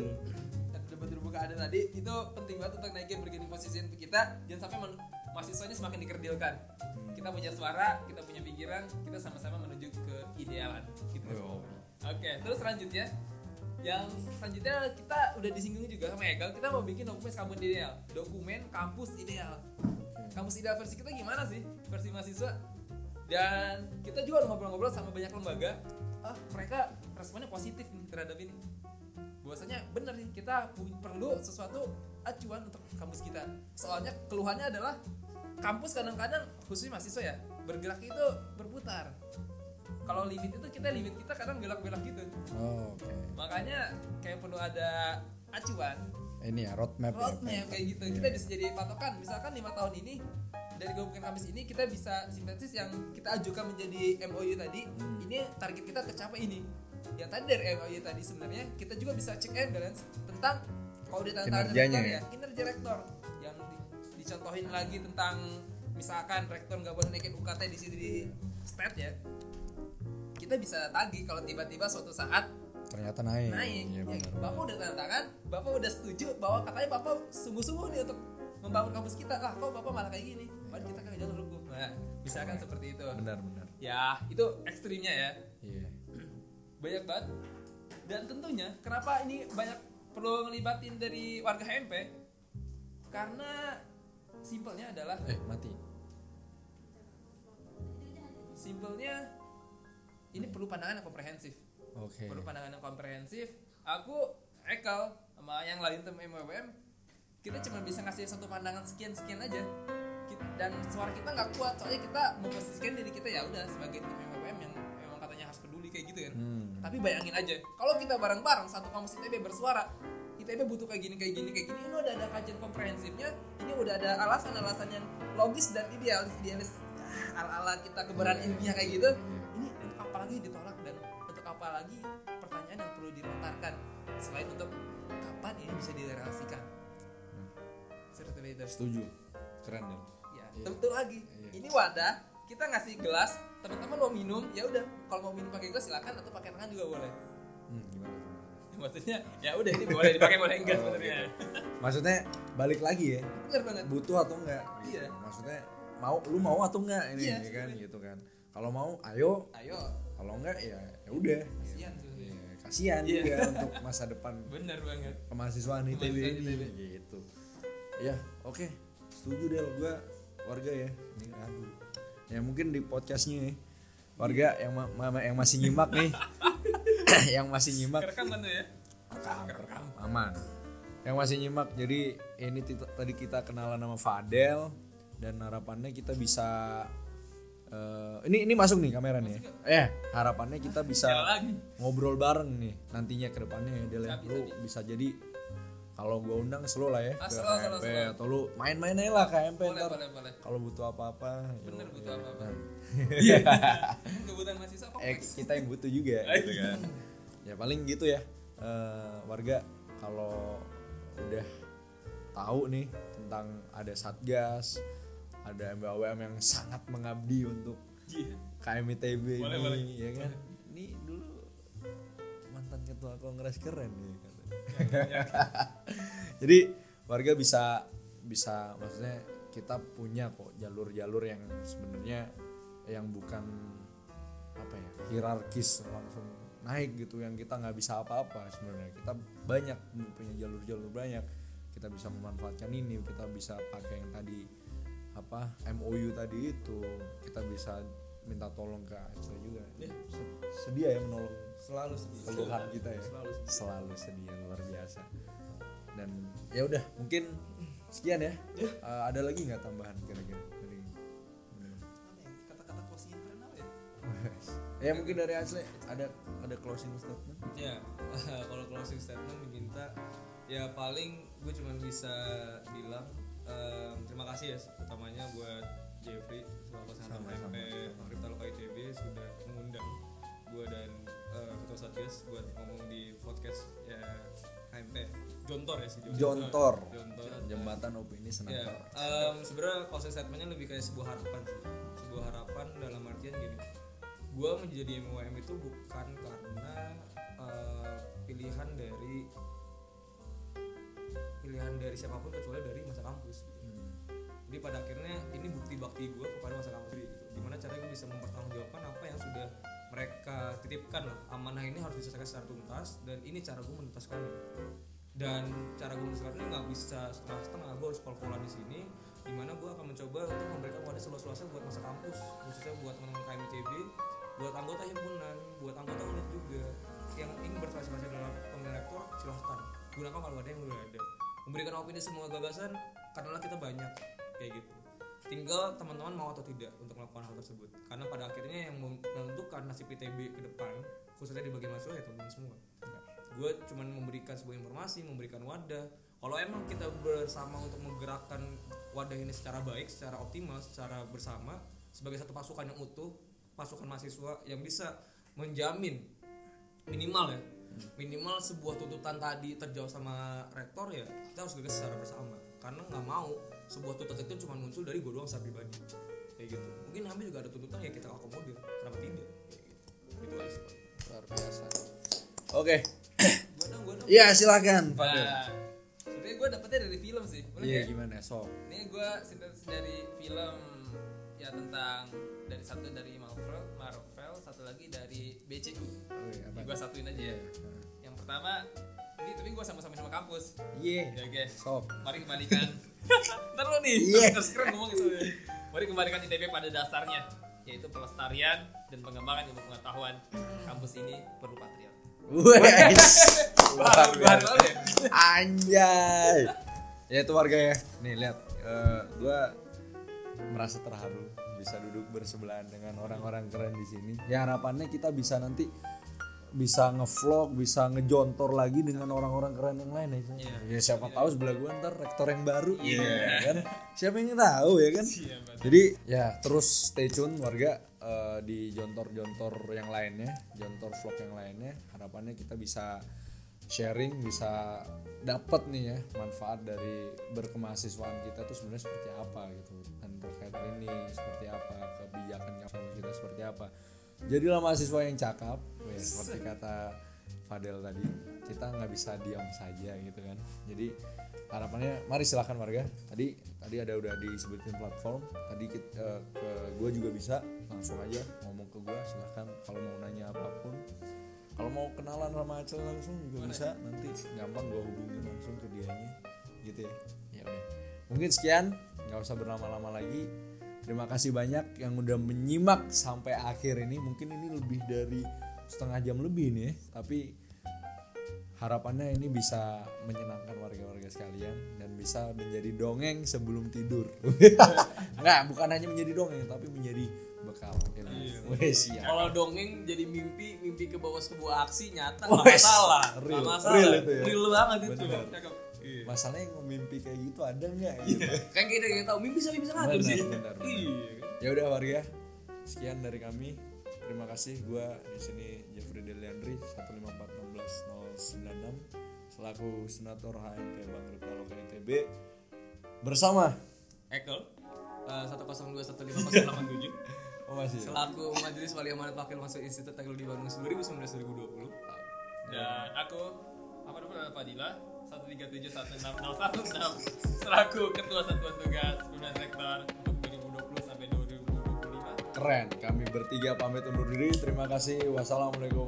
S5: Debat terbuka ada tadi. Itu penting banget untuk naikin bargaining position kita. Jangan sampai men- mahasiswanya semakin dikerdilkan. Kita punya suara kita punya pikiran kita sama-sama menuju ke idealan. Gitu. Oke terus selanjutnya yang selanjutnya kita udah disinggung juga sama Egal. Kita mau bikin dokumen kampus ideal. Dokumen kampus ideal. Kampus ideal versi kita gimana sih? Versi mahasiswa. Dan kita juga udah ngobrol-ngobrol sama banyak lembaga. Ah mereka responnya positif nih terhadap ini. Bahwasanya bener nih kita perlu sesuatu acuan untuk kampus kita. Soalnya keluhannya adalah kampus kadang-kadang khususnya mahasiswa ya bergerak itu berputar kalau limit itu kita limit kita kadang belok-belok gitu.
S2: Oh, oke.
S5: Makanya kayak perlu ada acuan.
S2: Ini ya roadmap ya,
S5: roadmap kayak gitu. Kita bisa jadi patokan. Misalkan lima tahun ini dari gabungan kampus ini kita bisa sintesis yang kita ajukan menjadi MOU tadi.
S2: Hmm.
S5: ini target kita tercapai ini. Yang tadi dari MOU tadi sebenarnya kita juga bisa check and balance tentang kalau di tanda rektor
S2: ya?
S5: ya. Kinerja rektor. Yang di- dicontohin lagi tentang misalkan rektor nggak boleh naikin UKT di sini di stat ya kita bisa tagih kalau tiba-tiba suatu saat
S2: ternyata naik
S5: naik.
S2: Iya,
S5: Ya,
S2: benar.
S5: bapak udah tanda tangan, bapak udah setuju bahwa katanya bapak sungguh-sungguh nih untuk membangun kampus kita. Lah, kok bapak malah kayak gini? Padahal kita kan jalur hukum. Nah, misalkan seperti itu.
S2: benar benar
S5: Ya, itu ekstrimnya ya.
S2: iya
S5: Banyak banget. Dan tentunya kenapa ini banyak perlu ngelibatin dari warga HMP? Karena simpelnya adalah
S2: eh mati
S5: simpelnya ini perlu pandangan yang komprehensif.
S2: oke.
S5: Perlu pandangan yang komprehensif. Aku Ekal sama yang lain tim MWM kita cuma bisa ngasih satu pandangan sekian sekian aja. Kita- dan suara kita nggak kuat soalnya kita memposisikan diri kita ya udah sebagai tim MWM yang memang katanya harus peduli kayak gitu kan.
S2: Hmm.
S5: tapi bayangin aja kalau kita bareng-bareng satu kampus ITB bersuara ITB butuh kayak gini kayak gini kayak gini ini udah ada kajian komprehensifnya ini udah ada alasan-alasan yang logis dan idealis idealis ala-ala kita keberan ilmiah kayak gitu. Ini untuk apa lagi ditolak dan untuk apa lagi pertanyaan yang perlu dilontarkan selain untuk kapan ini bisa direalisasikan seperti itu
S2: setuju. Keren deh
S5: ya tentu lagi. Ini wadah kita ngasih gelas teman-teman mau minum ya udah. Kalau mau minum pakai gelas silakan atau pakai tangan juga boleh.
S2: Hmm, gimana
S5: maksudnya ya udah ini boleh dipakai boleh enggak sebenarnya
S2: maksudnya. balik lagi ya
S5: benar banget.
S2: butuh atau enggak?
S5: Iya.
S2: maksudnya mau lu mau atau enggak ini
S5: Iya,
S2: ya kan? gitu kan. Kalau mau ayo.
S5: Ayo
S2: kalau enggak ya ya udah.
S5: Kasihan sebenarnya.
S2: Ya, kasihan
S5: Iya.
S2: juga untuk masa depan
S5: benar banget.
S2: kemahasiswaan
S5: Kemahasiswaan
S2: ini gitu. Ya oke. Setuju deh gua warga ya ini ya mungkin di podcastnya ya, warga yang ma- ma- yang masih nyimak nih. Yang masih nyimak.
S5: Kerekam kan tuh ya?
S2: Rekam aman. Yang masih nyimak jadi ini tadi kita kenalan nama Fadel dan harapannya kita bisa eh, ini ini masuk nih kamera nih. Ya. eh harapannya kita bisa ngobrol bareng nih nantinya ke depannya ya Del ya. lu bisa jadi kalau gua undang slow lah ya
S5: Ah,
S2: ke
S5: slow,
S2: KMP
S5: slow.
S2: atau lu main-main aja lah KMP
S5: boleh
S2: ntar.
S5: boleh boleh.
S2: Kalau butuh apa-apa ya
S5: bener butuh apa-apa.
S2: Nah,
S5: iya kebutuhan mahasiswa
S2: eh,
S5: kompleks
S2: kita yang butuh juga gitu kan. Ya paling gitu ya. Eh, warga kalau udah tahu nih tentang ada satgas ada MBAWM yang sangat mengabdi untuk KMITB
S5: Boleh,
S2: ini
S5: boleh.
S2: ya kan? Ini dulu mantan ketua kongres keren nih jadi warga bisa bisa maksudnya kita punya kok jalur-jalur yang sebenarnya yang bukan apa ya hierarkis langsung naik gitu yang kita nggak bisa apa-apa sebenarnya. Kita banyak punya jalur-jalur banyak. Kita bisa memanfaatkan ini kita bisa pakai yang tadi apa MOU tadi itu kita bisa minta tolong ke Aceh juga. Se- sedia ya menolong.
S5: Selalu sedia.
S2: Keluhan kita ya.
S5: Selalu
S2: selalu sedia luar biasa. Dan ya udah mungkin sekian ya. Eh, ada lagi nggak tambahan kira-kira? Dari Hmm.
S5: kata-kata closing yang keren apa ya?
S2: Ya mungkin dari Asle ada ada closing statement?
S3: Ya, kalau closing statement diminta ya paling gue cuma bisa bilang em, terima kasih ya utamanya buat Jeffrey selaku Santam MP. Ripta Loka ITB sudah mengundang gue dan eh, Ketua Satgas buat ngomong di podcast ya HMP Jontor ya sih
S2: Jontor
S3: Jontor
S2: jembatan opini
S3: Ya,
S2: senang
S3: em, sebenarnya closing statementnya lebih kayak sebuah harapan sih. Sebuah harapan dalam artian gini. Gue menjadi MUM itu bukan karena eh, pilihan dari pilihan dari siapa pun kecuali dari masa kampus. gitu. Jadi pada akhirnya ini bukti bakti gue kepada masa kampus gitu. Gimana caranya gue bisa mempertanggungjawabkan apa yang sudah mereka titipkan lah. Amanah ini harus diselesaikan secara tuntas dan ini cara gue menuntaskannya dan cara gue menuntaskannya nggak bisa setengah-setengah gue harus pol-polan di sini di mana gue akan mencoba untuk memberikan wadah seluas-luasnya buat masa kampus khususnya buat teman-teman KMITB buat anggota himpunan buat anggota unit juga yang ingin berpartisipasi dalam pemilihan rektor silahkan gunakan kalau ada yang udah ada memberikan opini semua gagasan karena kita banyak kayak gitu. Tinggal teman-teman mau atau tidak untuk melakukan hal tersebut. Karena pada akhirnya yang menentukan nasib ITB ke depan khususnya di bagian mahasiswa ya teman-teman semua. Gue cuman memberikan sebuah informasi memberikan wadah. Kalau emang kita bersama untuk menggerakkan wadah ini secara baik secara optimal secara bersama sebagai satu pasukan yang utuh pasukan mahasiswa yang bisa menjamin minimal ya minimal sebuah tuntutan tadi terjauh sama rektor ya kita harus gegas secara bersama. Karena nggak mau sebuah tuntutan itu cuma muncul dari gue doang secara pribadi. Kayak gitu. Mungkin kami juga ada tuntutan ya kita akomodir. Kenapa tidak? Kayak gitu. Gitu aja sih Pak.
S2: luar biasa. Oke.
S5: Dong
S2: iya silakan. Fadel
S5: nah sebenarnya gue dapetnya dari film sih.
S2: Iya
S5: ya?
S2: gimana? Sok
S5: ini gue sintesis dari film ya tentang dari satu dari Marvel Marvel satu lagi dari BCU
S2: Oke, apa?
S5: gue satuin aja. Ya yang pertama ini tapi gue sama-sama sama kampus.
S2: Iya.
S5: Ya guys
S2: sok
S5: mari kembalikan. Ntar lo nih
S2: Iya.
S5: terus keren ngomong gitu. Mari kembalikan ITB pada dasarnya yaitu pelestarian dan pengembangan ilmu pengetahuan kampus ini perlu patriot.
S2: Wes.
S5: Baru lalu ya.
S2: Anjay. Ya itu warga ya. Nih lihat, eh, gua merasa terharu bisa duduk bersebelahan dengan orang-orang keren di sini. Ya harapannya kita bisa nanti bisa ngevlog, bisa ngejontor lagi dengan orang-orang keren yang lain ya. Chan. Ya siapa tahu sebelah gue ntar rektor yang baru, ya kan? Siapa yang tahu ya kan? Jadi ya terus stay tune warga eh, di jontor-jontor yang lainnya, jontor vlog yang lainnya. Harapannya kita bisa sharing, bisa dapat nih ya manfaat dari berkemahasiswaan kita tuh sebenarnya seperti apa gitu terkait ini seperti apa kebijakan kampus kita seperti apa. Jadilah mahasiswa yang cakap ya, seperti kata Fadel tadi kita nggak bisa diam saja gitu kan. Jadi harapannya mari silahkan warga. Tadi tadi ada udah disebutin platform tadi kita, ke gue juga bisa langsung aja ngomong ke gue silahkan kalau mau nanya apa pun kalau mau kenalan sama Acel langsung juga bisa nanti gampang gue hubungin langsung ke dianya gitu ya. Ya udah mungkin sekian nggak usah berlama-lama lagi terima kasih banyak yang udah menyimak sampai akhir ini mungkin ini lebih dari setengah jam lebih nih ya tapi harapannya ini bisa menyenangkan warga-warga sekalian dan bisa menjadi dongeng sebelum tidur nggak bukan hanya menjadi dongeng tapi menjadi bekal ilmu Wes, siap.
S3: Kalau dongeng jadi mimpi, mimpi ke bawah sebuah aksi nyata nggak masalah.
S2: Real.
S3: Masalah.
S2: Real itu ya.
S3: Real banget itu.
S2: Bener.
S3: Cakep. Iya.
S2: masalahnya yang mimpi kayak gitu ada nggak gitu
S3: Kayak kita yang tahu mimpi bisa bisa ngatur
S2: Benar,
S3: sih.
S2: benar, benar.
S3: Iya. kan?
S2: ya udah warga sekian dari kami terima kasih gua di sini Jeffrey Deliandri 1541696 selaku senator HMP Bang Rita Lokal ITB bersama
S3: Ekel eh, 1021587
S2: oh masih ya?
S3: selaku Majelis Wali Amanat Wakil Masuk Institut Teknologi Bandung 2019 2020.
S5: Dan aku satu tiga tujuh satu enam nol satu enam. Selaku ketua satuan tugas guna sektor untuk 2020 sampai 2025
S2: keren kami bertiga pamit undur diri. Terima kasih. Wassalamualaikum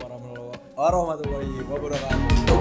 S2: warahmatullahi wabarakatuh.